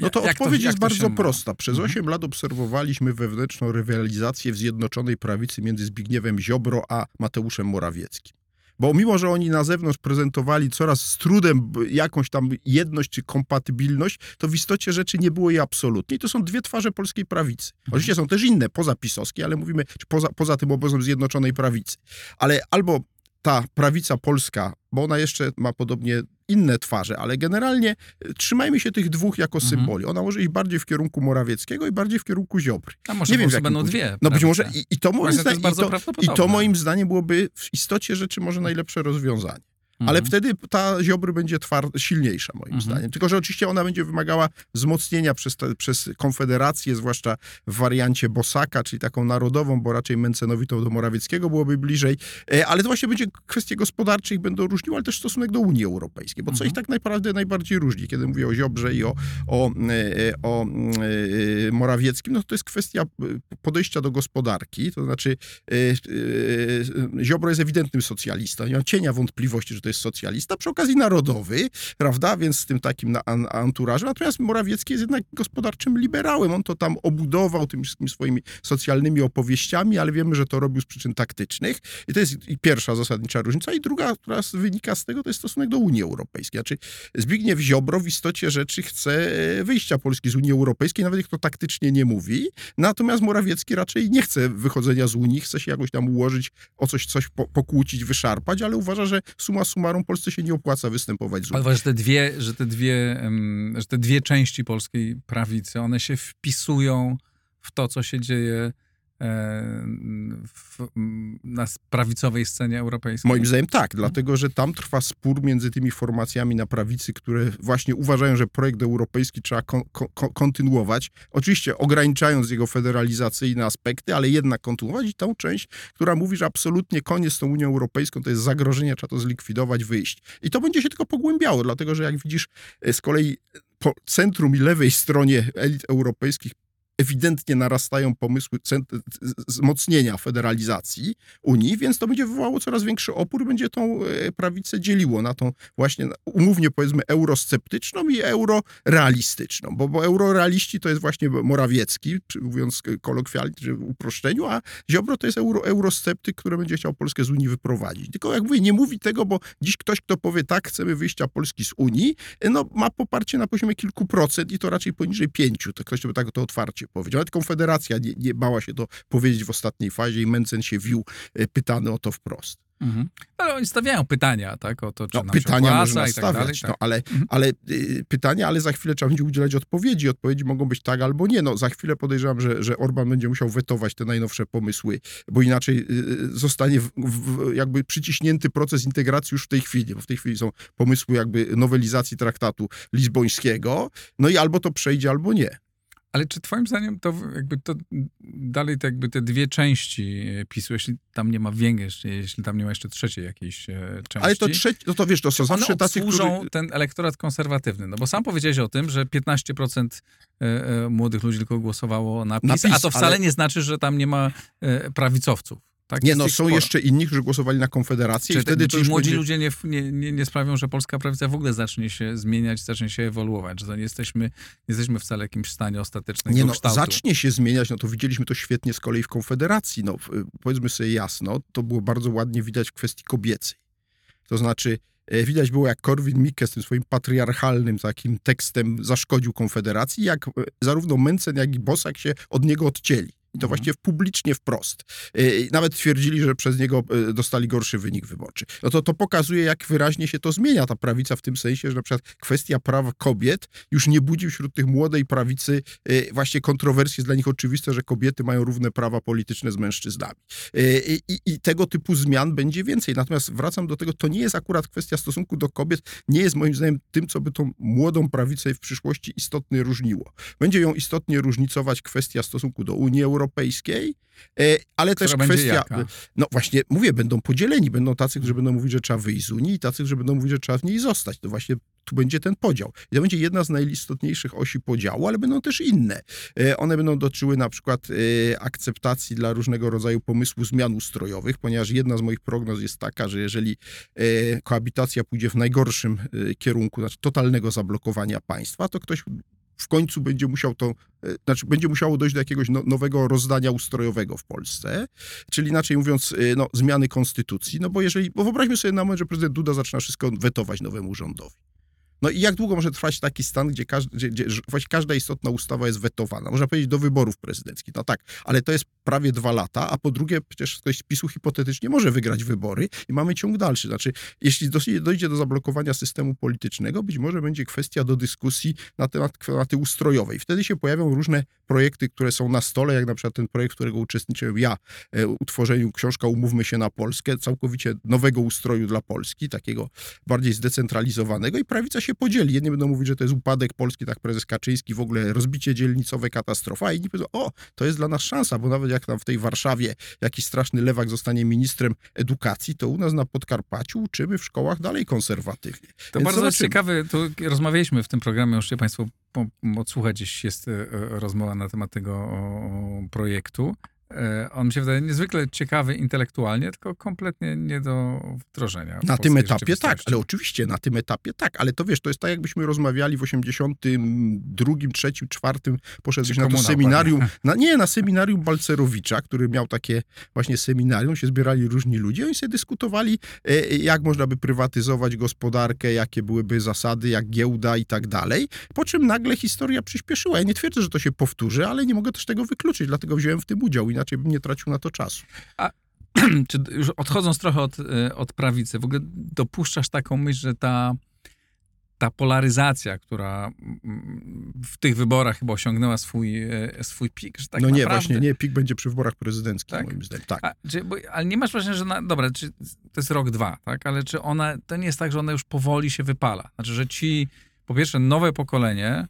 no to odpowiedź to, jest bardzo prosta. Przez mhm. 8 lat obserwowaliśmy wewnętrzną rywalizację w Zjednoczonej Prawicy między Zbigniewem Ziobro a Mateuszem Morawieckim. Bo mimo, że oni na zewnątrz prezentowali coraz z trudem jakąś tam jedność czy kompatybilność, to w istocie rzeczy nie było jej absolutnie. I to są dwie twarze polskiej prawicy. Mhm. Oczywiście są też inne, poza pisowskie, ale mówimy poza, poza tym obozem Zjednoczonej Prawicy. Ale albo ta prawica polska, bo ona jeszcze ma podobnie inne twarze, ale generalnie e, trzymajmy się tych dwóch jako mhm. symboli. Ona może iść bardziej w kierunku Morawieckiego i bardziej w kierunku Ziobry. A może nie wiem, będą dwie. No być może i, i to, moim zdaniem, i, to, i to moim zdaniem byłoby w istocie rzeczy może najlepsze rozwiązanie. Mhm. Ale wtedy ta Ziobry będzie tward, silniejsza, moim mhm. zdaniem. Tylko, że oczywiście ona będzie wymagała wzmocnienia przez, te, przez Konfederację, zwłaszcza w wariancie Bosaka, czyli taką narodową, bo raczej Mencenowitą do Morawieckiego byłoby bliżej. E, ale to właśnie będzie kwestie gospodarcze ich będą różniły, ale też stosunek do Unii Europejskiej, bo co mhm. ich tak naprawdę najbardziej różni, kiedy mówię o Ziobrze i o, o, e, o e, Morawieckim, no to jest kwestia podejścia do gospodarki, to znaczy Ziobro jest ewidentnym socjalistą, nie mam cienia wątpliwości, że to jest socjalista, przy okazji narodowy, prawda, więc z tym takim na, anturażem. Natomiast Morawiecki jest jednak gospodarczym liberałem. On to tam obudował tymi wszystkimi swoimi socjalnymi opowieściami, ale wiemy, że to robił z przyczyn taktycznych. I to jest pierwsza zasadnicza różnica. I druga, która wynika z tego, to jest stosunek do Unii Europejskiej. Znaczy Zbigniew Ziobro w istocie rzeczy chce e, wyjścia Polski z Unii Europejskiej, nawet jak to taktycznie nie mówi. Natomiast Morawiecki raczej nie chce wychodzenia z Unii, chce się jakoś tam ułożyć, o coś, coś pokłócić, wyszarpać, ale uważa, że suma summarum Polsce się nie opłaca występować z Unią. Ale że te dwie, że te dwie, że te dwie części polskiej prawicy, one się wpisują w to, co się dzieje w, na prawicowej scenie europejskiej? Moim zdaniem tak, dlatego że tam trwa spór między tymi formacjami na prawicy, które właśnie uważają, że projekt europejski trzeba kon, kon, kontynuować, oczywiście ograniczając jego federalizacyjne aspekty, ale jednak kontynuować i tą część, która mówi, że absolutnie koniec z tą Unią Europejską, to jest zagrożenie, trzeba to zlikwidować, wyjść. I to będzie się tylko pogłębiało, dlatego że jak widzisz e, z kolei po centrum i lewej stronie elit europejskich ewidentnie narastają pomysły wzmocnienia federalizacji Unii, więc to będzie wywołało coraz większy opór, będzie tą e, prawicę dzieliło na tą właśnie umównie powiedzmy eurosceptyczną i eurorealistyczną, bo, bo eurorealiści to jest właśnie Morawiecki, mówiąc kolokwialnie, czy w uproszczeniu, a Ziobro to jest euro, eurosceptyk, który będzie chciał Polskę z Unii wyprowadzić. Tylko jak mówię, nie mówi tego, bo dziś ktoś, kto powie tak, chcemy wyjścia Polski z Unii, no ma poparcie na poziomie kilku procent i to raczej poniżej pięciu. To ktoś, kto by tak to otwarcie się powiedział. Nawet Konfederacja nie, nie bała się to powiedzieć w ostatniej fazie i Mencen się wił e, pytany o to wprost. Mhm. Ale oni stawiają pytania, tak? O to, czy no, pytania można tak stawiać, dalej, tak. no, ale, mhm. ale y, pytania, ale za chwilę trzeba będzie udzielać odpowiedzi. Odpowiedzi mogą być tak albo nie. No, za chwilę podejrzewam, że, że Orban będzie musiał wetować te najnowsze pomysły, bo inaczej y, y zostanie w, w, jakby przyciśnięty proces integracji już w tej chwili, bo w tej chwili są pomysły jakby nowelizacji traktatu lizbońskiego, no i albo to przejdzie, albo nie. Ale czy twoim zdaniem to jakby to dalej te, jakby te dwie części e, PiSu, jeśli tam nie ma większej, jeśli tam nie ma jeszcze trzeciej jakiejś e, części. Ale to trzeci, no to wiesz, to są zawsze tacy, którzy... ten elektorat konserwatywny. No bo sam powiedziałeś o tym, że 15% e, młodych ludzi tylko głosowało na PiS, na PiS a to wcale ale... nie znaczy, że tam nie ma prawicowców. Tak? Nie, no są sporo. jeszcze inni, którzy głosowali na Konfederację Czy i wtedy to już młodzi będzie... ludzie nie, nie, nie, nie, sprawią, że polska prawica w ogóle zacznie się zmieniać, zacznie się ewoluować, że to nie jesteśmy, nie jesteśmy wcale w jakimś stanie ostatecznego Nie, no kształtu. zacznie się zmieniać, no to widzieliśmy to świetnie z kolei w Konfederacji, no powiedzmy sobie jasno, to było bardzo ładnie widać w kwestii kobiecej. To znaczy, e, widać było, jak Korwin-Mikke z tym swoim patriarchalnym takim tekstem zaszkodził Konfederacji, jak e, zarówno Mencen, jak i Bosak się od niego odcięli. I to mhm. właściwie publicznie wprost. Y, nawet twierdzili, że przez niego y, dostali gorszy wynik wyborczy. No to to pokazuje, jak wyraźnie się to zmienia, ta prawica w tym sensie, że na przykład kwestia praw kobiet już nie budzi wśród tych młodej prawicy y, właśnie kontrowersji. Jest dla nich oczywiste, że kobiety mają równe prawa polityczne z mężczyznami. I, i, I tego typu zmian będzie więcej. Natomiast wracam do tego, to nie jest akurat kwestia stosunku do kobiet, nie jest moim zdaniem tym, co by tą młodą prawicę w przyszłości istotnie różniło. Będzie ją istotnie różnicować kwestia stosunku do Unii Europejskiej, Europejskiej, e, ale Która też kwestia. Jaka? No właśnie, mówię, będą podzieleni. Będą tacy, którzy będą mówić, że trzeba wyjść z Unii, i tacy, którzy będą mówić, że trzeba w niej zostać. To właśnie tu będzie ten podział. I to będzie jedna z najistotniejszych osi podziału, ale będą też inne. E, one będą dotyczyły na przykład e, akceptacji dla różnego rodzaju pomysłów zmian ustrojowych, ponieważ jedna z moich prognoz jest taka, że jeżeli koabitacja pójdzie w najgorszym kierunku, znaczy totalnego zablokowania państwa, to ktoś w końcu będzie musiał to, e, znaczy będzie musiało dojść do jakiegoś no, nowego rozdania ustrojowego w Polsce, czyli inaczej mówiąc, e, no, zmiany konstytucji, no bo jeżeli, bo wyobraźmy sobie na moment, że prezydent Duda zaczyna wszystko wetować nowemu rządowi. No i jak długo może trwać taki stan, gdzie, każdy, gdzie, gdzie właśnie każda istotna ustawa jest wetowana? Można powiedzieć do wyborów prezydenckich. No tak, ale to jest prawie dwa lata, a po drugie przecież ktoś z PiSu hipotetycznie może wygrać wybory i mamy ciąg dalszy. Znaczy, jeśli dojdzie do zablokowania systemu politycznego, być może będzie kwestia do dyskusji na temat kwestii ustrojowej. Wtedy się pojawią różne projekty, które są na stole, jak na przykład ten projekt, którego uczestniczyłem ja, e, utworzeniu książka Umówmy się na Polskę, całkowicie nowego ustroju dla Polski, takiego bardziej zdecentralizowanego i prawica się podzieli. Jedni będą mówić, że to jest upadek Polski, tak prezes Kaczyński, w ogóle rozbicie dzielnicowe, katastrofa, a inni powiedzą, o, to jest dla nas szansa, bo nawet jak tam w tej Warszawie jakiś straszny lewak zostanie ministrem edukacji, to u nas na Podkarpaciu uczymy w szkołach dalej konserwatywnie. To Więc bardzo zobaczymy. ciekawe, tu rozmawialiśmy w tym programie, się Państwo odsłuchać, gdzieś jest e, rozmowa na temat tego projektu. E, on mi się wydaje niezwykle ciekawy intelektualnie, tylko kompletnie nie do wdrożenia. Na tym etapie tak, ale oczywiście na tym etapie tak, ale to wiesz, to jest tak jakbyśmy rozmawiali w 82, 3, 4, poszedłeś na to seminarium, na, nie, na seminarium Balcerowicza, który miał takie właśnie seminarium, się zbierali różni ludzie, oni sobie dyskutowali, e, jak można by prywatyzować gospodarkę, jakie byłyby zasady, jak giełda i tak dalej, po czym nagle historia przyspieszyła. Ja nie twierdzę, że to się powtórzy, ale nie mogę też tego wykluczyć, dlatego wziąłem w tym udział inaczej bym nie tracił na to czasu. A czy już odchodząc trochę od, e, od prawicy, w ogóle dopuszczasz taką myśl, że ta, ta polaryzacja, która w tych wyborach chyba osiągnęła swój, e, swój pik, że tak No nie, naprawdę... właśnie, nie, pik będzie przy wyborach prezydenckich, tak? moim zdaniem. Tak. A, czy, bo, ale nie masz wrażenia, że, na, dobra, czy, to jest rok, dwa, tak, ale czy ona, to nie jest tak, że ona już powoli się wypala? Znaczy, że ci, po pierwsze, nowe pokolenie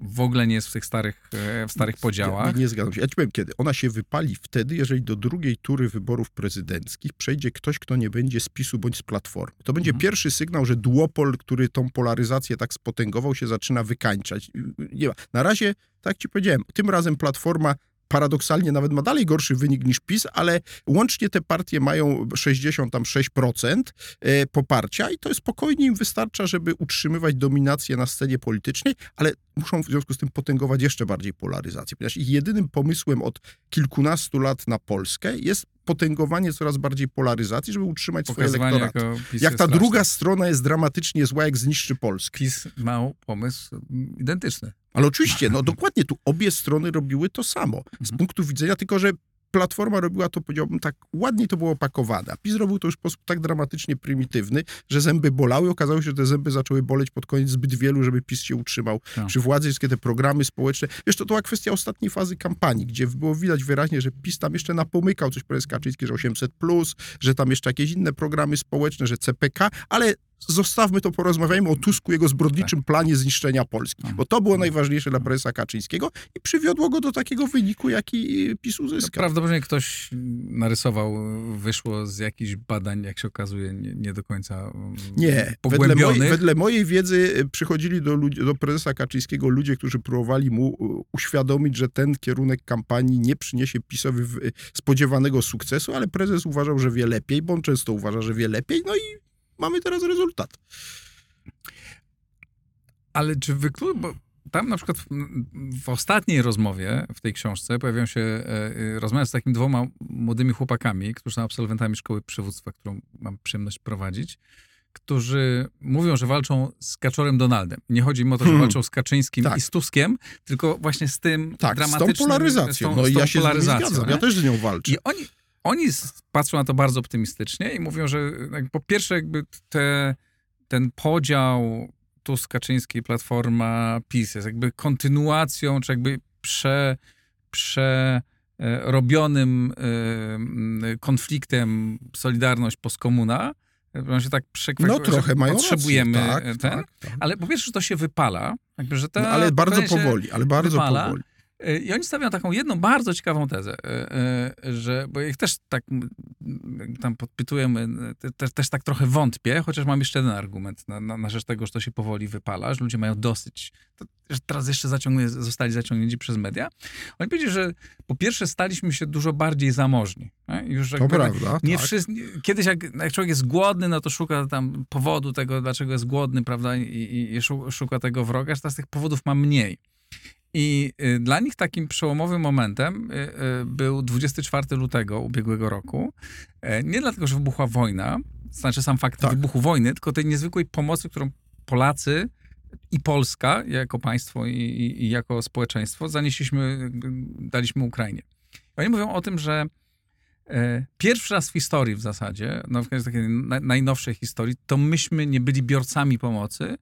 w ogóle nie jest w tych starych, e, w starych podziałach. Nie, nie zgadzam się. Ja ci powiem kiedy. Ona się wypali wtedy, jeżeli do drugiej tury wyborów prezydenckich przejdzie ktoś, kto nie będzie z PiSu bądź z Platformy. To będzie mhm. pierwszy sygnał, że duopol, który tą polaryzację tak spotęgował, się zaczyna wykańczać. Nie ma. Na razie, tak ci powiedziałem, tym razem Platforma paradoksalnie nawet ma dalej gorszy wynik niż PiS, ale łącznie te partie mają 66% e, poparcia i to spokojnie im wystarcza, żeby utrzymywać dominację na scenie politycznej, ale muszą w związku z tym potęgować jeszcze bardziej polaryzację, ponieważ ich jedynym pomysłem od kilkunastu lat na Polskę jest potęgowanie coraz bardziej polaryzacji, żeby utrzymać swoje elektoraty. Jak ta druga strona jest dramatycznie zła, jak zniszczy Polskę. PiS ma pomysł identyczny. Ale oczywiście, no dokładnie, tu obie strony robiły to samo. Z mhm. punktu widzenia, tylko że Platforma robiła to, powiedziałbym, tak ładnie to było opakowane. A PiS robił to już w sposób tak dramatycznie prymitywny, że zęby bolały. Okazało się, że te zęby zaczęły boleć pod koniec zbyt wielu, żeby PiS się utrzymał tak. przy władzy. Wszystkie te programy społeczne. Wiesz, to, to była kwestia ostatniej fazy kampanii, gdzie było widać wyraźnie, że PiS tam jeszcze napomykał coś prezes Kaczyński, że 800+, plus, że tam jeszcze jakieś inne programy społeczne, że CPK, ale zostawmy to, porozmawiajmy o Tusku, jego zbrodniczym tak. planie zniszczenia Polski. Bo to było najważniejsze dla prezesa Kaczyńskiego i przywiodło go do takiego wyniku, jaki PiS uzyskał. Prawdopodobnie ktoś narysował, wyszło z jakichś badań, jak się okazuje, nie, nie do końca mm, Nie, wedle mojej, wedle mojej wiedzy y, przychodzili do, do prezesa Kaczyńskiego ludzie, którzy próbowali mu y, uświadomić, że ten kierunek kampanii nie przyniesie PiSowi y, spodziewanego sukcesu, ale prezes uważał, że wie lepiej, bo on często uważa, że wie lepiej, no i mamy teraz rezultat. Ale czy wyklucza, bo tam na przykład w, w, ostatniej rozmowie w tej książce pojawią się e, e rozmowy z takimi dwoma młodymi chłopakami, którzy są absolwentami szkoły przywództwa, którą mam przyjemność prowadzić, którzy mówią, że walczą z Kaczorem Donaldem. Nie chodzi mi o to, że hmm. walczą z Kaczyńskim tak. i z Tuskiem, tylko właśnie z tym tak, dramatycznym... z tą polaryzacją. Z tą, no tą ja się polaryzacją, zgadzam. Ja też z nią walczę. I oni, oni patrzą na to bardzo optymistycznie i mówią, że po pierwsze jakby te, ten podział Tusk, Kaczyński, Platforma, PiS jest jakby kontynuacją, czy jakby prze, przerobionym e, konfliktem Solidarność postkomuna, on się tak. No trochę mają Potrzebujemy rację. Tak, ten, tak, tak. ale po pierwsze, że to się wypala. Jakby, że ta no, ale bardzo powoli, ale bardzo wypala. powoli. I oni stawiają taką jedną bardzo ciekawą tezę, e, e, że, bo ich też tak tam podpytujemy, też, też tak trochę wątpię, chociaż mam jeszcze jeden argument na, na, na rzecz tego, że to się powoli wypala, że ludzie mają dosyć, to, że teraz jeszcze zaciągnie, zostali zaciągnięci przez media. Oni powiedzieli, że po pierwsze staliśmy się dużo bardziej zamożni. Już to prawda. Nie tak. wszyscy, kiedyś jak, jak, człowiek jest głodny, no to szuka tam powodu tego, dlaczego jest głodny, prawda, i, i, i szuka tego wroga, że teraz tych powodów ma mniej. I y, dla nich takim przełomowym momentem y, y, był 24 lutego ubiegłego roku. E, nie dlatego, że wybuchła wojna, znaczy sam fakt tak. wybuchu wojny, tylko tej niezwykłej pomocy, którą Polacy i Polska jako państwo i, i, i jako społeczeństwo zanieśliśmy, daliśmy Ukrainie. Oni mówią o tym, że e, pierwszy raz w historii w zasadzie, no w takiej najnowszej historii, to myśmy nie byli biorcami pomocy,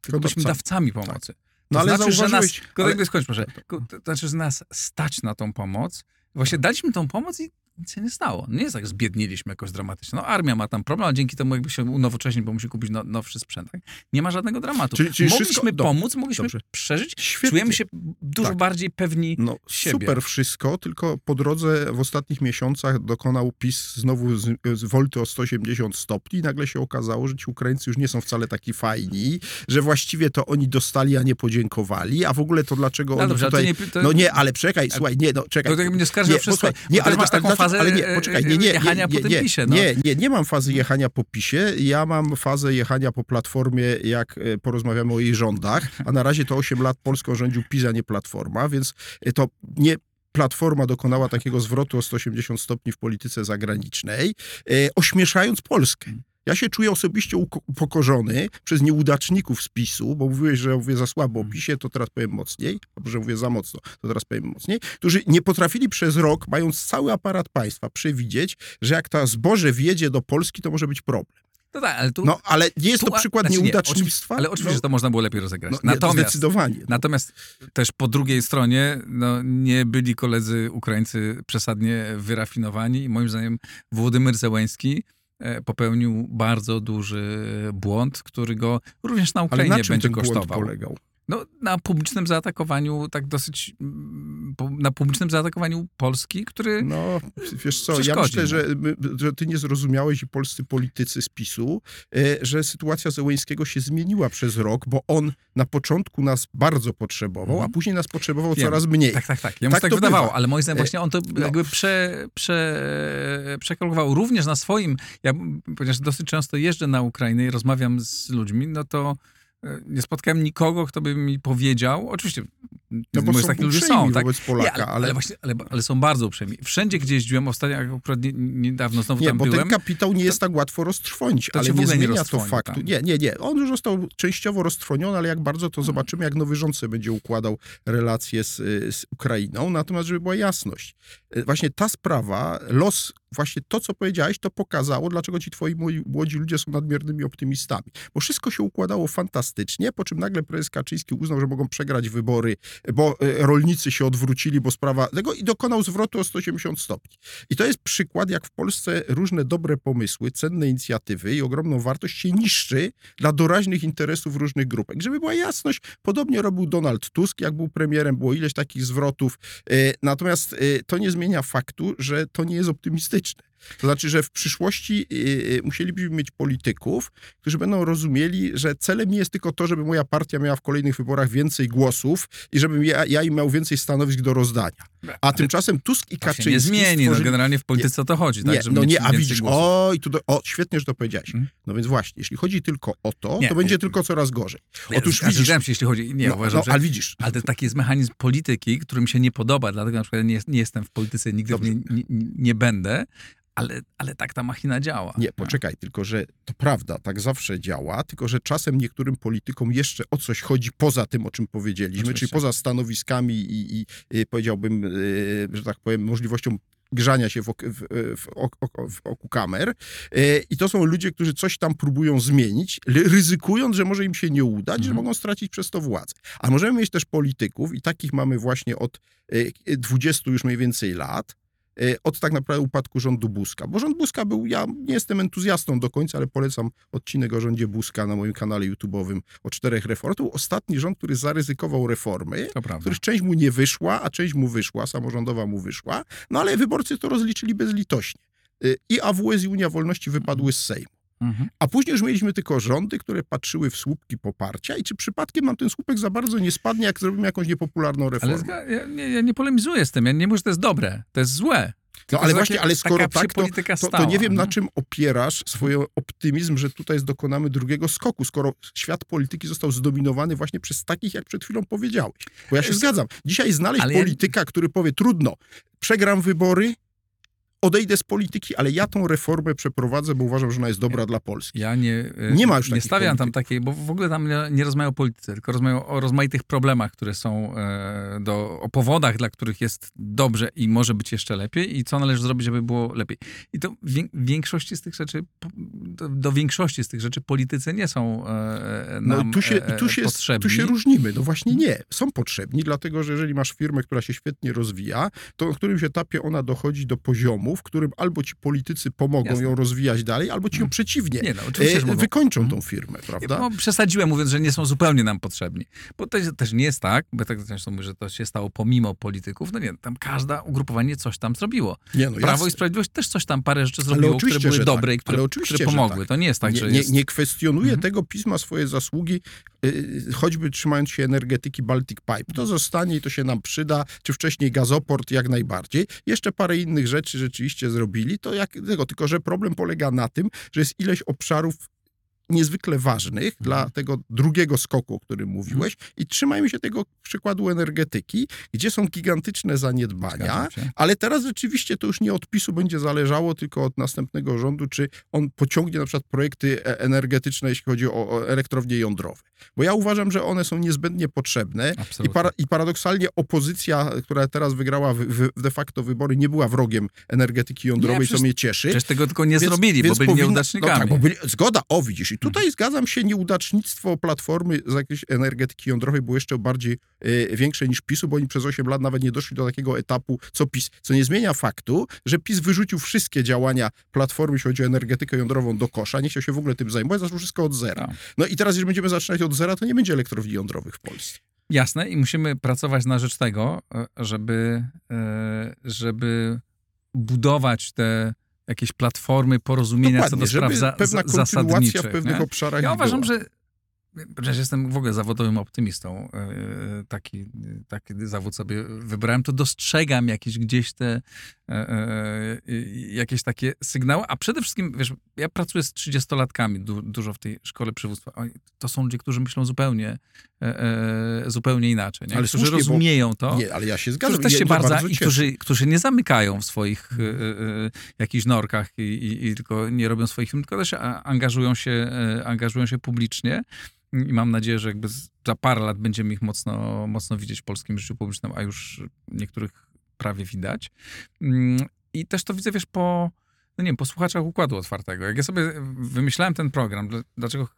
tylko byliśmy dawcami pomocy. Tak. No ale znaczy, zauważyłeś... Że nas, ale... skończ proszę. To znaczy, że nas stać na tą pomoc. Właśnie daliśmy tą pomoc i nic się nie stało. Nie jest tak, zbiedniliśmy jakoś dramatycznie. No armia ma tam problem, a dzięki temu jakby się unowocześnić, bo musi kupić no, nowszy sprzęt. Tak? Nie ma żadnego dramatu. Czyli, czyli mogliśmy wszystko... pomóc, mogliśmy Dobrze. przeżyć. Świetnie. Czujemy się dużo tak. bardziej pewni no, siebie. Super wszystko, tylko po drodze w ostatnich miesiącach dokonał PiS znowu z, z wolty o 180 stopni i nagle się okazało, że ci Ukraińcy już nie są wcale taki fajni, że właściwie to oni dostali, a nie podziękowali, a w ogóle to dlaczego no, oni dobrze, tutaj... Nie, to... No nie, ale czekaj, słuchaj, nie, no czekaj. To tak mnie o wszystko. Nie, ale masz taką fazę ale nie, e, poczekaj, nie, nie, jechania nie, nie, po tym pisie. No. Nie, nie, nie mam fazy jechania po pisie, ja mam fazę jechania po platformie, jak e, porozmawiamy o jej rządach, a na razie to 8 lat Polską rządził PiS, a nie Platforma, więc e, to nie Platforma dokonała takiego zwrotu o 180 stopni w polityce zagranicznej, ośmieszając Polskę. Ja się czuję osobiście upokorzony przez nieudaczników z PiSu, bo mówiłeś, że mówię za słabo o PiSie, to teraz powiem mocniej, albo że mówię za mocno, to teraz powiem mocniej, którzy nie potrafili przez rok, mając cały aparat państwa, przewidzieć, że jak to zboże wjedzie do Polski, to może być problem. No tak, ale tu... No, ale nie jest to przykład znaczy nieudacznictwa. Nie, ale oczywiście, no, że to można było lepiej rozegrać. No, natomiast, zdecydowanie. No. Natomiast też po drugiej stronie no, nie byli koledzy Ukraińcy przesadnie wyrafinowani i moim zdaniem Włodymyr Zełęński E, popełnił bardzo duży błąd, który go również na Ukrainie na będzie kosztował. polegał? No, na publicznym zaatakowaniu, tak dosyć, mm, na publicznym zaatakowaniu Polski, który No, wiesz co, ja myślę, że, że ty nie zrozumiałeś i polscy politycy z PiSu, e, że sytuacja Zełęńskiego się zmieniła przez rok, bo on na początku nas bardzo potrzebował, a mhm. później nas potrzebował Wiem. coraz mniej. Tak, tak, tak. Ja mu tak, tak wydawało, bywa. ale moim zdaniem e, właśnie on to no. jakby prze, prze, przekalkulował również na swoim, ja ponieważ dosyć często jeżdżę na Ukrainę i rozmawiam z ludźmi, no to nie spotkałem nikogo, kto by mi powiedział, oczywiście no bo są takie ludzie są, tak? wobec Polaka, nie, ale, ale... Właśnie, ale, ale, są bardzo uprzejmi. Wszędzie, gdzie jeździłem, ostatnio akurat nie, niedawno znowu nie, tam bo byłem. ten kapitał nie jest tak łatwo roztrwonić, ale nie zmienia nie to faktu. Tam. Nie, nie, nie. On już został częściowo roztrwoniony, ale jak bardzo to zobaczymy, jak nowy rząd sobie będzie układał relacje z, z Ukrainą. Natomiast, żeby była jasność, e, właśnie ta sprawa, los właśnie to, co powiedziałeś, to pokazało, dlaczego ci twoi młodzi ludzie są nadmiernymi optymistami. Bo wszystko się układało fantastycznie, po czym nagle prezes Kaczyński uznał, że mogą przegrać wybory bo e, rolnicy się odwrócili, bo sprawa tego i dokonał zwrotu o 180 stopni. I to jest przykład, jak w Polsce różne dobre pomysły, cenne inicjatywy i ogromną wartość się niszczy dla doraźnych interesów różnych grupek. Żeby była jasność, podobnie robił Donald Tusk, jak był premierem, było ileś takich zwrotów. E, natomiast e, to nie zmienia faktu, że to nie jest optymistyczne. отлично. To znaczy, że w przyszłości yy, musielibyśmy mieć polityków, którzy będą rozumieli, że celem nie jest tylko to, żeby moja partia miała w kolejnych wyborach więcej głosów i żebym ja, ja im miał więcej stanowisk do rozdania. A tymczasem Tusk i Kaczyński... To się nie zmieni, no, stworzyli... no generalnie w polityce nie, o to chodzi. Tak, nie, no nie, a widzisz, o, i tu do, o, świetnie, że to powiedziałeś. Hmm? No więc właśnie, jeśli chodzi tylko o to, nie, to będzie tylko coraz gorzej. Otóż widzisz... się, jeśli chodzi... Nie, no, uważam, no, że, ale widzisz... Ale to taki jest mechanizm polityki, który mi się nie podoba, dlatego na przykład nie, nie jestem w polityce, nigdy nie, nie, nie będę, ale, ale tak ta machina działa. Nie, poczekaj, tylko że to prawda, tak zawsze działa, tylko że czasem niektórym politykom jeszcze o coś chodzi poza tym, o czym powiedzieliśmy, Oczywiście. czyli poza stanowiskami i, i, i powiedziałbym, yy, że tak powiem, możliwością grzania się w, ok, w, w, w, oku kamer. E, I to są ludzie, którzy coś tam próbują zmienić, ryzykując, że może im się nie udać, mhm. że mogą stracić przez to władzę. A możemy mieć też polityków, i takich mamy właśnie od 20 e, już mniej więcej lat, od tak naprawdę upadku rządu Buzka. Bo rząd Buzka był, ja nie jestem entuzjastą do końca, ale polecam odcinek o rządzie Buzka na moim kanale YouTube'owym o czterech reformach. To był ostatni rząd, który zaryzykował reformy, których część mu nie wyszła, a część mu wyszła, samorządowa mu wyszła, no ale wyborcy to rozliczyli bezlitośnie. E, I AWS i Unia Wolności wypadły z Sejmu. Mhm. A później już mieliśmy tylko rządy, które patrzyły w słupki poparcia i czy przypadkiem nam ten słupek za bardzo nie spadnie, jak zrobimy jakąś niepopularną reformę. Ale ja, nie, ja nie polemizuję z tym, ja nie mówię, że to jest dobre, to jest złe. No ale właśnie, ale skoro tak, to, to, to, nie wiem, na czym opierasz swój optymizm, że tutaj dokonamy drugiego skoku, skoro świat polityki został zdominowany właśnie przez takich, jak przed chwilą powiedziałeś. Bo ja się zgadzam. Dzisiaj znaleźć ale polityka, który powie, trudno, przegram wybory, odejdę z polityki, ale ja tą reformę przeprowadzę, bo uważam, że ona jest dobra dla Polski. Ja nie, e, nie, ma już nie stawiam tam takiej, bo w ogóle tam nie, rozmawiam o polityce, tylko rozmawiam o rozmaitych problemach, które są, e, do, o powodach, dla których jest dobrze i może być jeszcze lepiej i co należy zrobić, żeby było lepiej. I to w większości z tych rzeczy, do, większości z tych rzeczy politycy nie są e, nam no, tu się, tu się, potrzebni. Tu się różnimy. No właśnie nie. Są potrzebni, dlatego że jeżeli masz firmę, która się świetnie rozwija, to w którymś etapie ona dochodzi do poziomu, w którym albo ci politycy pomogą Jasne. ją rozwijać dalej, albo ci ją hmm. przeciwnie nie, no, e, wykończą tą firmę, prawda? No, przesadziłem mówiąc, że nie są zupełnie nam potrzebni. Bo to też nie jest tak, bo tak często mówię, że to się stało pomimo polityków. No nie, tam każda ugrupowanie coś tam zrobiło. Nie, no, Prawo jasne. i Sprawiedliwość też coś tam, parę rzeczy zrobiło, które były tak. dobre tak. i które, które pomogły. Tak. To nie jest tak, nie, że nie, jest... nie kwestionuje mhm. tego pisma swoje zasługi, choćby trzymając się energetyki Baltic Pipe. To zostanie i to się nam przyda, czy wcześniej gazoport jak najbardziej. Jeszcze parę innych rzeczy rzeczywiście zrobili, to jak tego, tylko że problem polega na tym, że jest ileś obszarów niezwykle ważnych mhm. dla tego drugiego skoku, o którym mówiłeś i trzymajmy się tego przykładu energetyki, gdzie są gigantyczne zaniedbania, ale teraz rzeczywiście to już nie od PiSu będzie zależało, tylko od następnego rządu, czy on pociągnie na przykład projekty e, energetyczne, jeśli chodzi o elektrownie jądrowe. Bo ja uważam, że one są niezbędnie potrzebne i, para, i, paradoksalnie opozycja, która teraz wygrała w, de facto wybory, nie była wrogiem energetyki jądrowej, nie, co mnie cieszy. Przecież tego tylko nie więc, zrobili, więc bo byli powinna, nieudacznikami. No tak, byli, zgoda, o widzisz, i tutaj hmm. zgadzam się, nieudacznictwo Platformy z jakiejś energetyki jądrowej było jeszcze bardziej y, większe niż PiSu, bo oni przez 8 lat nawet nie doszli do takiego etapu, co PiS. Co nie zmienia faktu, że PiS wyrzucił wszystkie działania Platformy, jeśli chodzi o energetykę jądrową, do kosza, nie chciał się w ogóle tym zajmować, zaczął wszystko od zera. Tak. No i teraz, jeżeli będziemy zaczynać od zera, to nie będzie elektrowni jądrowych w Polsce. Jasne i musimy pracować na rzecz tego, e, żeby, e, żeby budować te jakieś platformy porozumienia Dokładnie, co do spraw za, pewna kontynuacja w pewnych nie? obszarach. Ja uważam, była. że Przecież jestem w ogóle zawodowym optymistą. E, taki, taki zawód sobie wybrałem, to dostrzegam jakieś gdzieś te e, e, jakieś takie sygnały, a przede wszystkim, wiesz, ja pracuję z 30-latkami du, dużo w tej szkole przywództwa. To są ludzie, którzy myślą zupełnie, zupełnie inaczej, nie? Ale którzy słusznie, rozumieją to. Nie, ale ja się zgadzam. Którzy też się bardzo, bardzo i którzy, którzy nie zamykają w swoich hmm. jakichś norkach i, i, i, tylko nie robią swoich film, tylko też angażują się, angażują się publicznie. I mam nadzieję, że jakby za parę lat będziemy ich mocno, mocno widzieć w polskim życiu publicznym, a już niektórych prawie widać. Mm, I też to widzę, wiesz, po, no nie wiem, po słuchaczach Układu Otwartego. Jak ja sobie wymyślałem ten program, dlaczego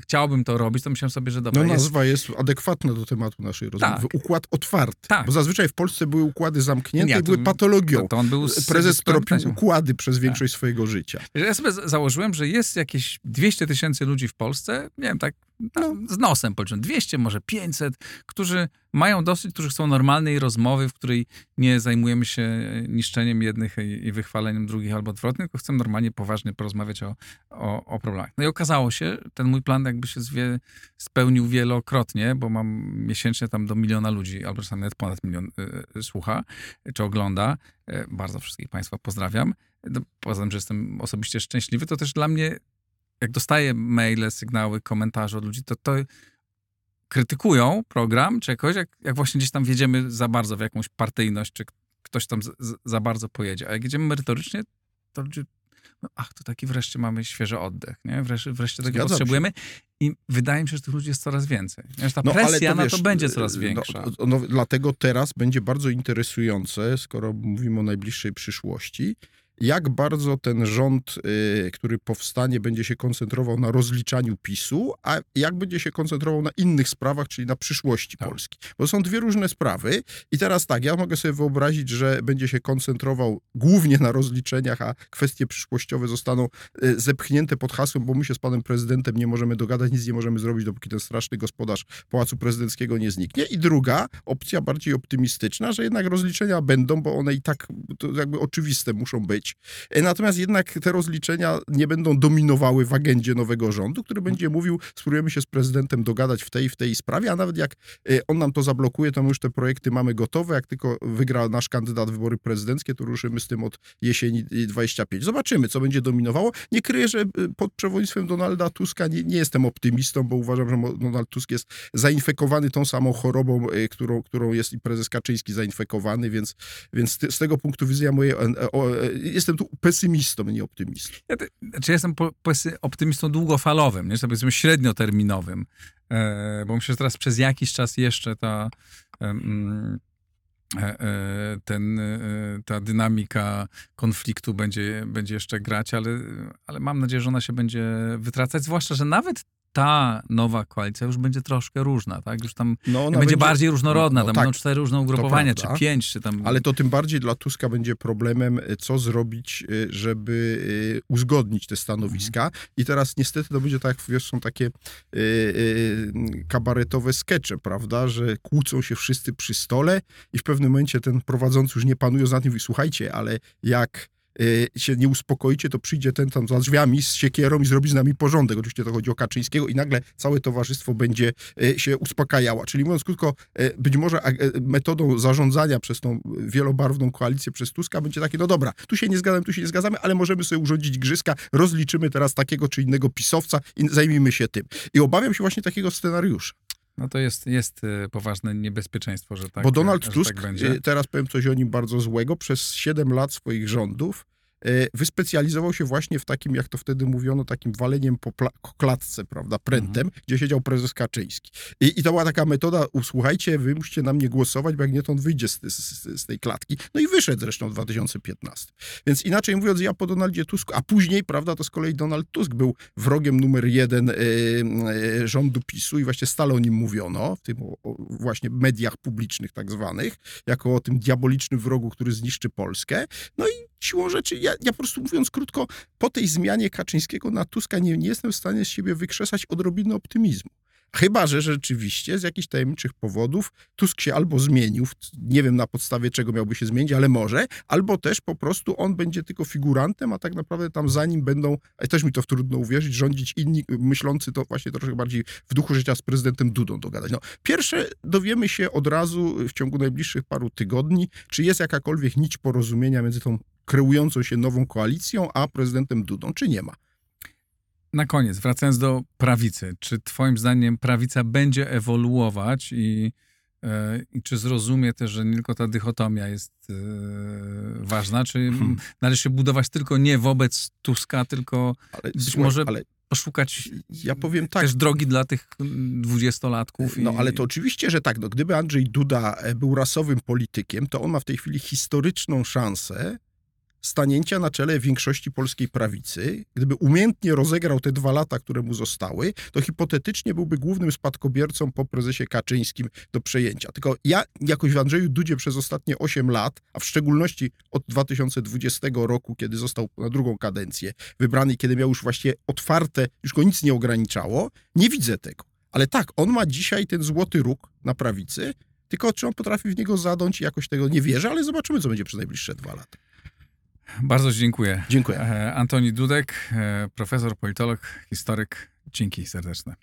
chciałbym to robić, to myślałem sobie, że dobra. No nazwa jest, jest adekwatna do tematu naszej rozmowy. Tak. Układ otwarty. Tak. Bo zazwyczaj w Polsce były układy zamknięte Nie, i były patologią. To, to on był Prezes tropił układy przez tak. większość tak. swojego życia. Ja sobie założyłem, że jest jakieś 200 tysięcy ludzi w Polsce, nie wiem, tak no, z nosem policzę, 200, może 500, którzy mają dosyć, którzy chcą normalnej rozmowy, w której nie zajmujemy się niszczeniem jednych i wychwaleniem drugich albo odwrotnie, tylko chcemy normalnie, poważnie porozmawiać o, o, o problemach. No i okazało się, ten mój plan jakby się zwie, spełnił wielokrotnie, bo mam miesięcznie tam do miliona ludzi, albo czasami nawet ponad milion y słucha, czy ogląda. Y, bardzo wszystkich Państwa pozdrawiam. No, poza tym, że jestem osobiście szczęśliwy, to też dla mnie jak dostaję maile, sygnały, komentarze od ludzi, to to krytykują program czy jakoś, jak, jak właśnie gdzieś tam wjedziemy za bardzo w jakąś partyjność, czy ktoś tam z, z, za bardzo pojedzie. A jak jedziemy merytorycznie, to ludzie no, ach, to taki wreszcie mamy świeży oddech, nie? Wreszcie, wreszcie tego Zgadzam potrzebujemy. Się. I wydaje mi się, że tych ludzi jest coraz więcej. Wiesz, ta no, presja to, na wiesz, to będzie coraz no, większa. No, no, dlatego teraz będzie bardzo interesujące, skoro mówimy o najbliższej przyszłości, jak bardzo ten rząd, y, który powstanie, będzie się koncentrował na rozliczaniu PiSu, a jak będzie się koncentrował na innych sprawach, czyli na przyszłości tak. Polski. Bo są dwie różne sprawy i teraz tak, ja mogę sobie wyobrazić, że będzie się koncentrował głównie na rozliczeniach, a kwestie przyszłościowe zostaną y, zepchnięte pod hasłem, bo my się z panem prezydentem nie możemy dogadać, nic nie możemy zrobić, dopóki ten straszny gospodarz Pałacu Prezydenckiego nie zniknie. I druga opcja, bardziej optymistyczna, że jednak rozliczenia będą, bo one i tak jakby oczywiste muszą być, E, natomiast jednak te rozliczenia nie będą dominowały w agendzie nowego rządu, który będzie mówił, spróbujemy się z prezydentem dogadać w tej w tej sprawie, a nawet jak e, on nam to zablokuje, to my już te projekty mamy gotowe. Jak tylko wygra nasz kandydat wybory prezydenckie, to ruszymy z tym od jesieni 25. Zobaczymy, co będzie dominowało. Nie kryję, że e, pod przewodnictwem Donalda Tuska nie, nie jestem optymistą, bo uważam, że Donald Tusk jest zainfekowany tą samą chorobą, którą, którą jest i prezes Kaczyński zainfekowany, więc, więc z tego punktu widzenia moje, jestem tu pesymistą, nie optymistą. Ja te, znaczy jestem po, optymistą długofalowym, nie powiedzmy średnioterminowym, e, bo myślę, że teraz przez jakiś czas jeszcze ta, e, e, ten, e, ta dynamika konfliktu będzie, będzie jeszcze grać, ale, ale mam nadzieję, że ona się będzie wytracać, zwłaszcza, że nawet ta nowa koalicja już będzie troszkę różna, tak? Już tam no będzie, będzie, bardziej różnorodna, no, tam tak, będą cztery różne ugrupowania, czy pięć, czy tam... Ale to tym bardziej dla Tuska będzie problemem, e, co zrobić, e, żeby e, uzgodnić te stanowiska. Mhm. I teraz niestety to będzie tak, wiesz, są takie kabaretowe skecze, prawda, że kłócą się wszyscy przy stole i w pewnym momencie ten prowadzący już nie panuje za tym i słuchajcie, ale jak Y, się nie uspokoicie, to przyjdzie ten tam za drzwiami z siekierą i zrobi z nami porządek. Oczywiście to chodzi o Kaczyńskiego i nagle całe towarzystwo będzie y, się uspokajało. Czyli mówiąc krótko, y, być może metodą zarządzania przez tą wielobarwną koalicję przez Tuska będzie takie, no dobra, tu się nie zgadzamy, tu się nie zgadzamy, ale możemy sobie urządzić grzyska, rozliczymy teraz takiego czy innego pisowca i zajmijmy się tym. I obawiam się właśnie takiego scenariusza. No to jest, jest poważne niebezpieczeństwo, że tak Bo Donald tak Tusk, tak będzie. teraz powiem coś o nim bardzo złego, przez 7 lat swoich rządów wyspecjalizował się właśnie w takim, jak to wtedy mówiono, takim waleniem po klatce, prawda, prętem, mhm. gdzie siedział prezes Kaczyński. I, I, to była taka metoda, usłuchajcie, wy musicie na mnie głosować, bo jak nie, to on wyjdzie z, z, z, tej klatki. No i wyszedł zresztą w 2015. Więc inaczej mówiąc, ja po Donaldzie Tusku, a później, prawda, to z kolei Donald Tusk był wrogiem numer jeden y, y, rządu PiSu i właśnie stale o nim mówiono, w tym o, o właśnie mediach publicznych tak zwanych, jako o tym diabolicznym wrogu, który zniszczy Polskę. No i siłą rzeczy, ja, ja po prostu mówiąc krótko, po tej zmianie Kaczyńskiego na Tuska nie, nie jestem w stanie z siebie wykrzesać odrobiny optymizmu. Chyba, że rzeczywiście z jakichś tajemniczych powodów Tusk się albo zmienił, nie wiem na podstawie czego miałby się zmienić, ale może, albo też po prostu on będzie tylko figurantem, a tak naprawdę tam za nim będą, też mi to trudno uwierzyć, rządzić inni myślący to właśnie troszkę bardziej w duchu życia z prezydentem Dudą dogadać. No, pierwsze dowiemy się od razu w ciągu najbliższych paru tygodni, czy jest jakakolwiek nić porozumienia między tą kreującą się nową koalicją, a prezydentem Dudą, czy nie ma. Na koniec, wracając do prawicy, czy Twoim zdaniem prawica będzie ewoluować i, e, i czy zrozumie też, że nie tylko ta dychotomia jest e, ważna, czy hmm. należy się budować tylko nie wobec Tuska, tylko ale, być słuchaj, może ale poszukać ja powiem tak, też drogi dla tych dwudziestolatków. I... No ale to oczywiście, że tak. No, gdyby Andrzej Duda e, był rasowym politykiem, to on ma w tej chwili historyczną szansę stanięcia na czele większości polskiej prawicy, gdyby umiejętnie rozegrał te dwa lata, które mu zostały, to hipotetycznie byłby głównym spadkobiercą po prezesie Kaczyńskim do przejęcia. Tylko ja jakoś w Andrzeju Dudzie przez ostatnie 8 lat, a w szczególności od 2020 roku, kiedy został na drugą kadencję wybrany, kiedy miał już właściwie otwarte, już go nic nie ograniczało, nie widzę tego. Ale tak, on ma dzisiaj ten złoty róg na prawicy, tylko czy on potrafi w niego zadąć, jakoś tego nie wierzę, ale zobaczymy, co będzie przez najbliższe dwa lata. Bardzo dziękuję. Dziękuję. E, Antoni Dudek, e, profesor, politolog, historyk. Dzięki serdeczne.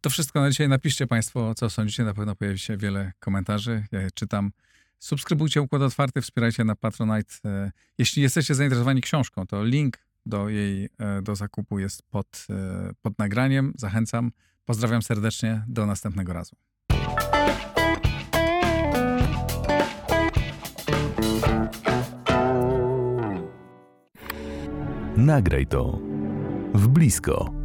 To wszystko na dzisiaj. Napiszcie Państwo, co sądzicie. Na pewno pojawi się wiele komentarzy. Ja je czytam. Subskrybujcie Układ Otwarty, wspierajcie na Patronite. E, jeśli jesteście zainteresowani książką, to link do jej do zakupu jest pod, pod nagraniem. Zachęcam. Pozdrawiam serdecznie. Do następnego razu. Nagraj to w blisko.